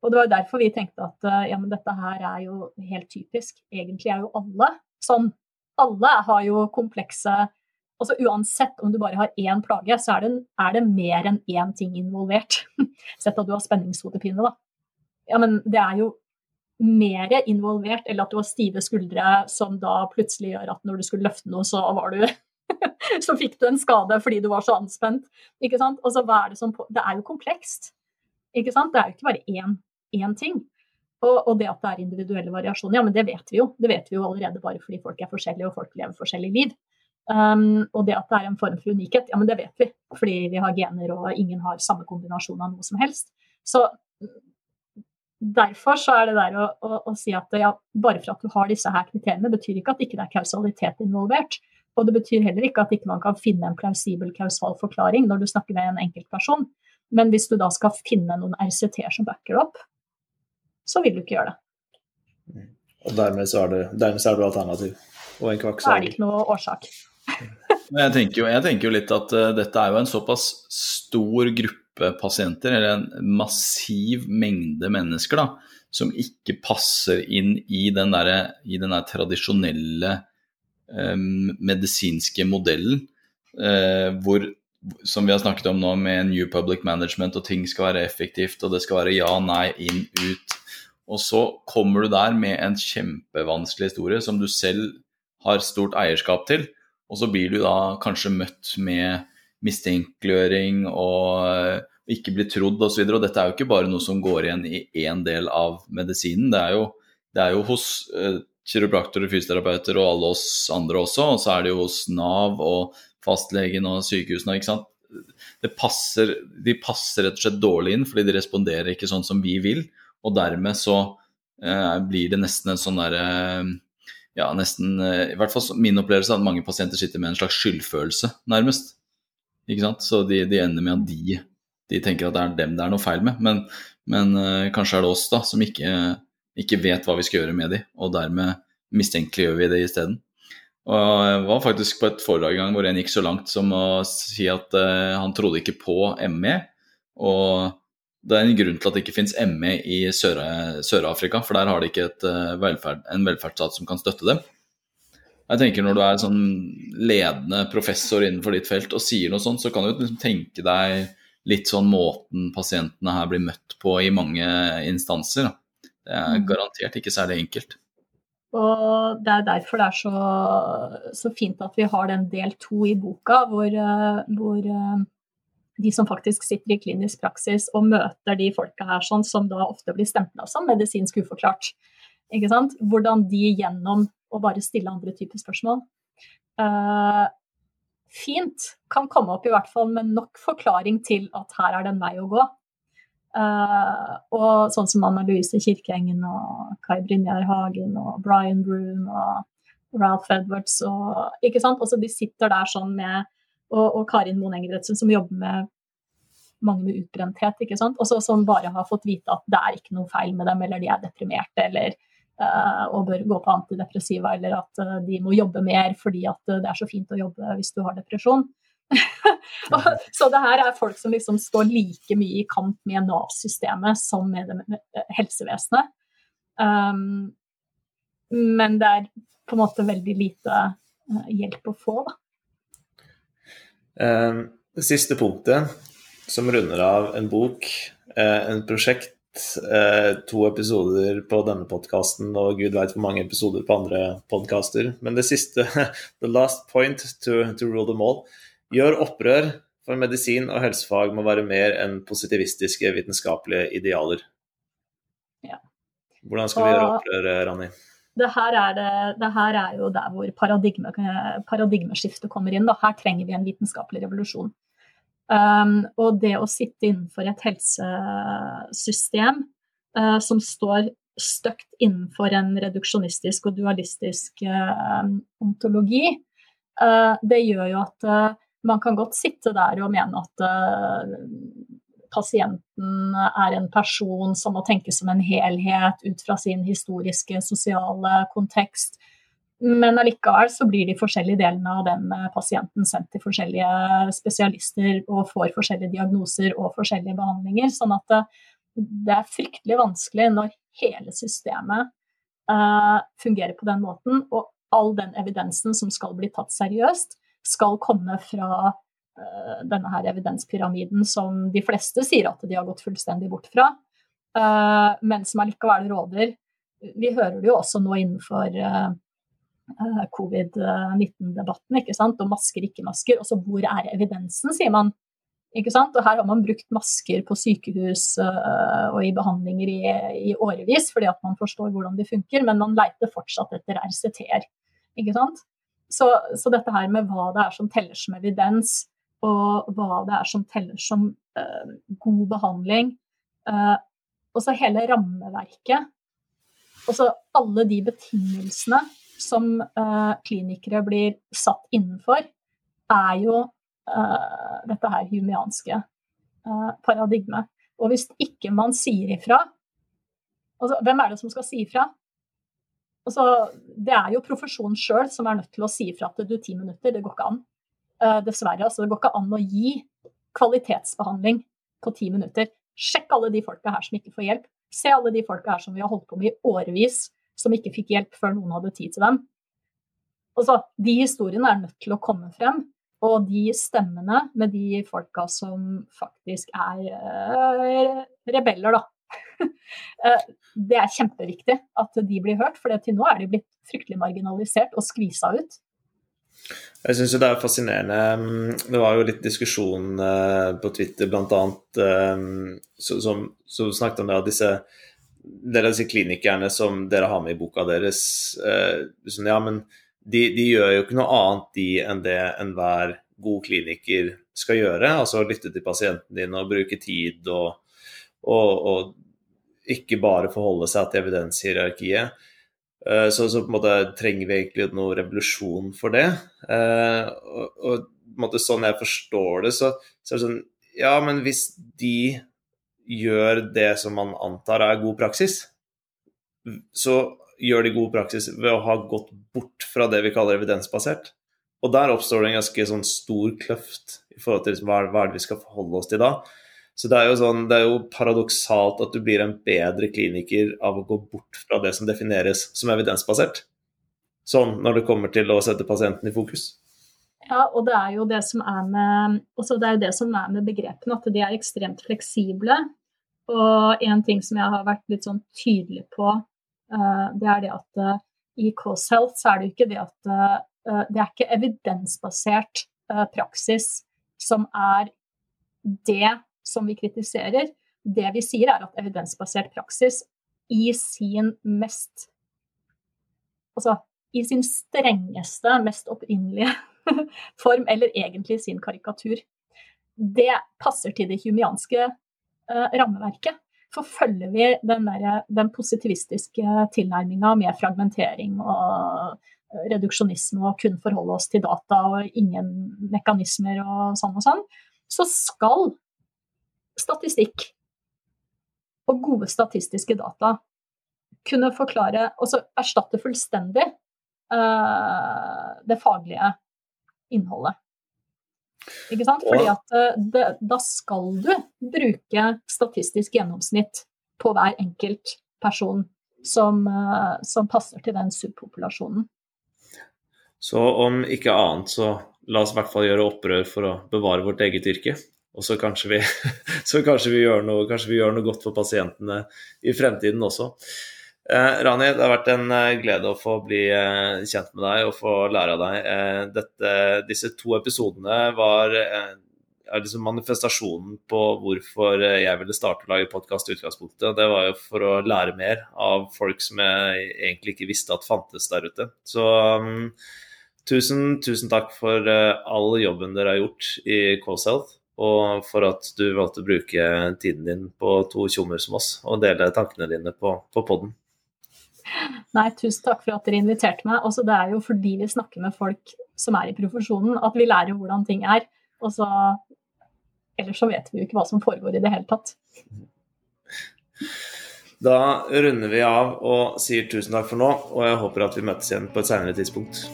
og, det var derfor vi tenkte at uh, ja, men dette her er jo helt typisk. Egentlig er jo alle sånn. Alle har jo komplekse altså Uansett om du bare har én plage, så er det, er det mer enn én ting involvert. Sett at du har spenningshodepine, da. Ja, men det er jo mer involvert, eller at du har stive skuldre som da plutselig gjør at når du skulle løfte noe, så var du så fikk du en skade fordi du var så anspent. ikke sant? Og så hva er Det som det er jo komplekst. ikke sant? Det er jo ikke bare én, én ting. Og, og, det at det er individuelle variasjoner, ja, men det vet vi jo. Det vet vi jo allerede bare fordi folk er forskjellige og folk lever forskjellige liv. Um, og det at det er en form for unikhet, ja, men det vet vi. Fordi vi har gener og ingen har samme kombinasjon av noe som helst. Så derfor så er det der å, å, å si at ja, bare for at du har disse her kriteriene, betyr ikke at ikke det er kausalitet involvert. Og det betyr heller ikke at ikke man kan finne en plausibel kausal forklaring når du snakker med en enkeltperson. Men hvis du da skal finne noen RCT-er som backer opp, så vil du ikke gjøre det. Mm. Og dermed så er det, dermed så er det alternativ og en kvakksalver. Da er det ikke noe årsak. Jeg, tenker jo, jeg tenker jo litt at uh, dette er jo en såpass stor gruppe pasienter, eller en massiv mengde mennesker, da, som ikke passer inn i den der, i den der tradisjonelle um, medisinske modellen, uh, hvor som vi har snakket om nå med New Public Management, og ting skal være effektivt, og det skal være ja, nei, inn, ut. Og så kommer du der med en kjempevanskelig historie som du selv har stort eierskap til, og så blir du da kanskje møtt med mistenkeliggjøring og ikke bli trodd osv. Og, så og dette er jo ikke bare noe som går igjen i én del av medisinen. Det er jo, det er jo hos eh, kiropraktorer, fysioterapeuter og alle oss andre også. Og så er det jo hos Nav og fastlegen og sykehusene. ikke sant? Passer, de passer rett og slett dårlig inn, fordi de responderer ikke sånn som vi vil. Og dermed så eh, blir det nesten en sånn derre eh, Ja, nesten eh, I hvert fall min opplevelse er at mange pasienter sitter med en slags skyldfølelse, nærmest. Ikke sant? Så de, de ender med at de, de, tenker at det er dem det er noe feil med. Men, men eh, kanskje er det oss da som ikke, ikke vet hva vi skal gjøre med de, og dermed mistenkeliggjør vi det isteden. Og jeg var faktisk på et foredrag en gang hvor en gikk så langt som å si at uh, han trodde ikke på ME. Og det er en grunn til at det ikke finnes ME i Sør-Afrika, for der har de ikke et, uh, velferd, en velferdsstat som kan støtte dem. Jeg tenker Når du er sånn ledende professor innenfor ditt felt og sier noe sånt, så kan du liksom tenke deg litt sånn måten pasientene her blir møtt på i mange instanser. Det er mm. garantert ikke særlig enkelt. Og det er derfor det er så, så fint at vi har den del to i boka, hvor, eh, hvor, eh, de som faktisk sitter i klinisk praksis og møter de folka her sånn, som da ofte blir stempla som medisinsk uforklart. Ikke sant? Hvordan de gjennom å bare stille andre typer spørsmål uh, fint kan komme opp i hvert fall med nok forklaring til at her er det en vei å gå. Uh, og sånn som Anna Louise Kirkeengen og Kai Brynjar Hagen og Brian Broom og Ralph Edwards og ikke sant? Også de sitter der sånn med Og, og Karin Moen Engebretsen som jobber med mange med utbrenthet, ikke sant? Også som bare har fått vite at det er ikke noe feil med dem, eller de er deprimerte, eller uh, og bør gå på antidepressiva, eller at uh, de må jobbe mer fordi at det er så fint å jobbe hvis du har depresjon. så det her er folk som liksom står like mye i kamp med Nav-systemet som med, det, med helsevesenet. Um, men det er på en måte veldig lite uh, hjelp å få, da. Um, det siste punktet, som runder av en bok, uh, en prosjekt, uh, to episoder på denne podkasten og gud veit hvor mange episoder på andre podkaster. Men det siste, the last point to, to rule them all, gjør opprør, for medisin og helsefag må være mer enn positivistiske vitenskapelige idealer. Ja. Hvordan skal vi gjøre opprør, Rani? Det her, er det, her er jo der hvor paradigme, paradigmeskiftet kommer inn. Da. Her trenger vi en vitenskapelig revolusjon. Um, og det å sitte innenfor et helsesystem uh, som står støkt innenfor en reduksjonistisk og dualistisk uh, ontologi, uh, det gjør jo at man kan godt sitte der og mene at uh, pasienten er en person som må tenkes som en helhet ut fra sin historiske, sosiale kontekst. Men allikevel så blir de forskjellige delene av den eh, pasienten sendt til forskjellige spesialister og får forskjellige diagnoser og forskjellige behandlinger. Sånn at det, eh, er fryktelig vanskelig når hele systemet uh, fungerer på den måten, og all den evidensen som skal bli tatt seriøst, skal komme fra denne her evidenspyramiden som de fleste sier at de har gått fullstendig bort fra, uh, men som allikevel råder. Vi hører det jo også nå innenfor uh, covid-19-debatten, ikke sant, og masker, ikke masker. Og så hvor er evidensen, sier man. Ikke sant? Og her har man brukt masker på sykehus og i behandlinger i, i årevis fordi at man forstår hvordan de funker, men man leiter fortsatt etter RCT-er. Ikke sant? Så, så, dette her med hva det er som teller som evidens, og hva det er som teller som uh, god behandling, uh, og så hele rammeverket, og så alle de betingelsene som uh, klinikere blir satt innenfor, er jo dette her humianske paradigmet. Og hvis ikke man sier ifra altså, Hvem er det som skal si ifra? Altså, det er jo profesjonen sjøl som er nødt til å si ifra til du ti minutter. Det går ikke an. Uh, dessverre. Altså, det går ikke an å gi kvalitetsbehandling på ti minutter. Sjekk alle de folka her som ikke får hjelp. Se alle de folka her som vi har holdt på med i årevis, som ikke fikk hjelp før noen hadde tid til dem. Altså, de historiene er nødt til å komme frem. Og de stemmene med de folka som faktisk er uh, rebeller, da, Eh, det er kjempeviktig at de blir hørt, for til nå er de blitt fryktelig marginalisert og skvisa ut. Jeg syns det er fascinerende. Det var jo litt diskusjon eh, på Twitter bl.a. Eh, som, som snakket om det, at disse dere disse klinikerne som dere har med i boka deres, eh, sånn, ja, men de, de, gjør jo ikke noe annet de enn det enhver god kliniker skal gjøre. Altså lytte til pasienten din og bruke tid og, og, og ikke bare forholde seg til evidenshierarkiet. Eh, så, så, på en måte trenger vi egentlig noe revolusjon for det. Eh, og, og på en måte sånn jeg forstår det, så, så er det sånn Ja, men hvis de gjør det som man antar er god praksis, så gjør de god praksis ved å ha gått bort fra det vi kaller evidensbasert. Og der oppstår det en ganske sånn stor kløft i forhold til hva, hva er det vi skal forholde oss til da. Så det er, jo sånn, det er jo paradoksalt at du blir en bedre kliniker av å gå bort fra det som defineres som evidensbasert. Sånn når det kommer til å sette pasienten i fokus. Ja, og det er jo det som er med, det er det som er med begrepene, at de er ekstremt fleksible. Og en ting som jeg har vært litt sånn tydelig på, uh, det er det at uh, i Cause Health så er det ikke det at uh, Det er ikke evidensbasert praksis som er det som vi kritiserer. Det vi sier, er at evidensbasert praksis i sin mest Altså i sin strengeste, mest opprinnelige form, eller egentlig sin karikatur, det passer til det humianske uh, rammeverket. For følger vi den, der, den positivistiske tilnærminga med fragmentering og reduksjonisme og kun forholde oss til data og ingen mekanismer og sånn og sånn, så skal statistikk og gode statistiske data kunne forklare, altså erstatte fullstendig uh, det faglige innholdet. Ikke sant? Fordi at eh, det, da skal du bruke statistisk gjennomsnitt på hver enkelt person som, uh, som passer til den subpopulasjonen. Så om ikke annet, så la oss i hvert fall gjøre opprør for å bevare vårt eget yrke. Og så kanskje vi, så kanskje vi, gjør, noe, vi gjør noe godt for pasientene i fremtiden også. Eh, Rani, det har vært en eh, glede å få bli eh, kjent med deg og få lære av deg. Eh, dette, disse to episodene var eh, liksom manifestasjonen på hvorfor eh, jeg ville starte å lage podkast i utgangspunktet. Det var jo for å lære mer av folk som jeg egentlig ikke visste at fantes der ute. Så um, tusen, tusen takk for all jobben dere har gjort i Cause Health og for at du valgte å bruke tiden din på to tjommer som oss og dele tankene dine på, på poden. Nei, tusen takk for at dere inviterte meg. Også det er jo fordi vi snakker med folk som er i profesjonen, at vi lærer hvordan ting er. Og så Ellers så vet vi jo ikke hva som foregår i det hele tatt. Da runder vi av og sier tusen takk for nå, og jeg håper at vi møtes igjen på et senere tidspunkt.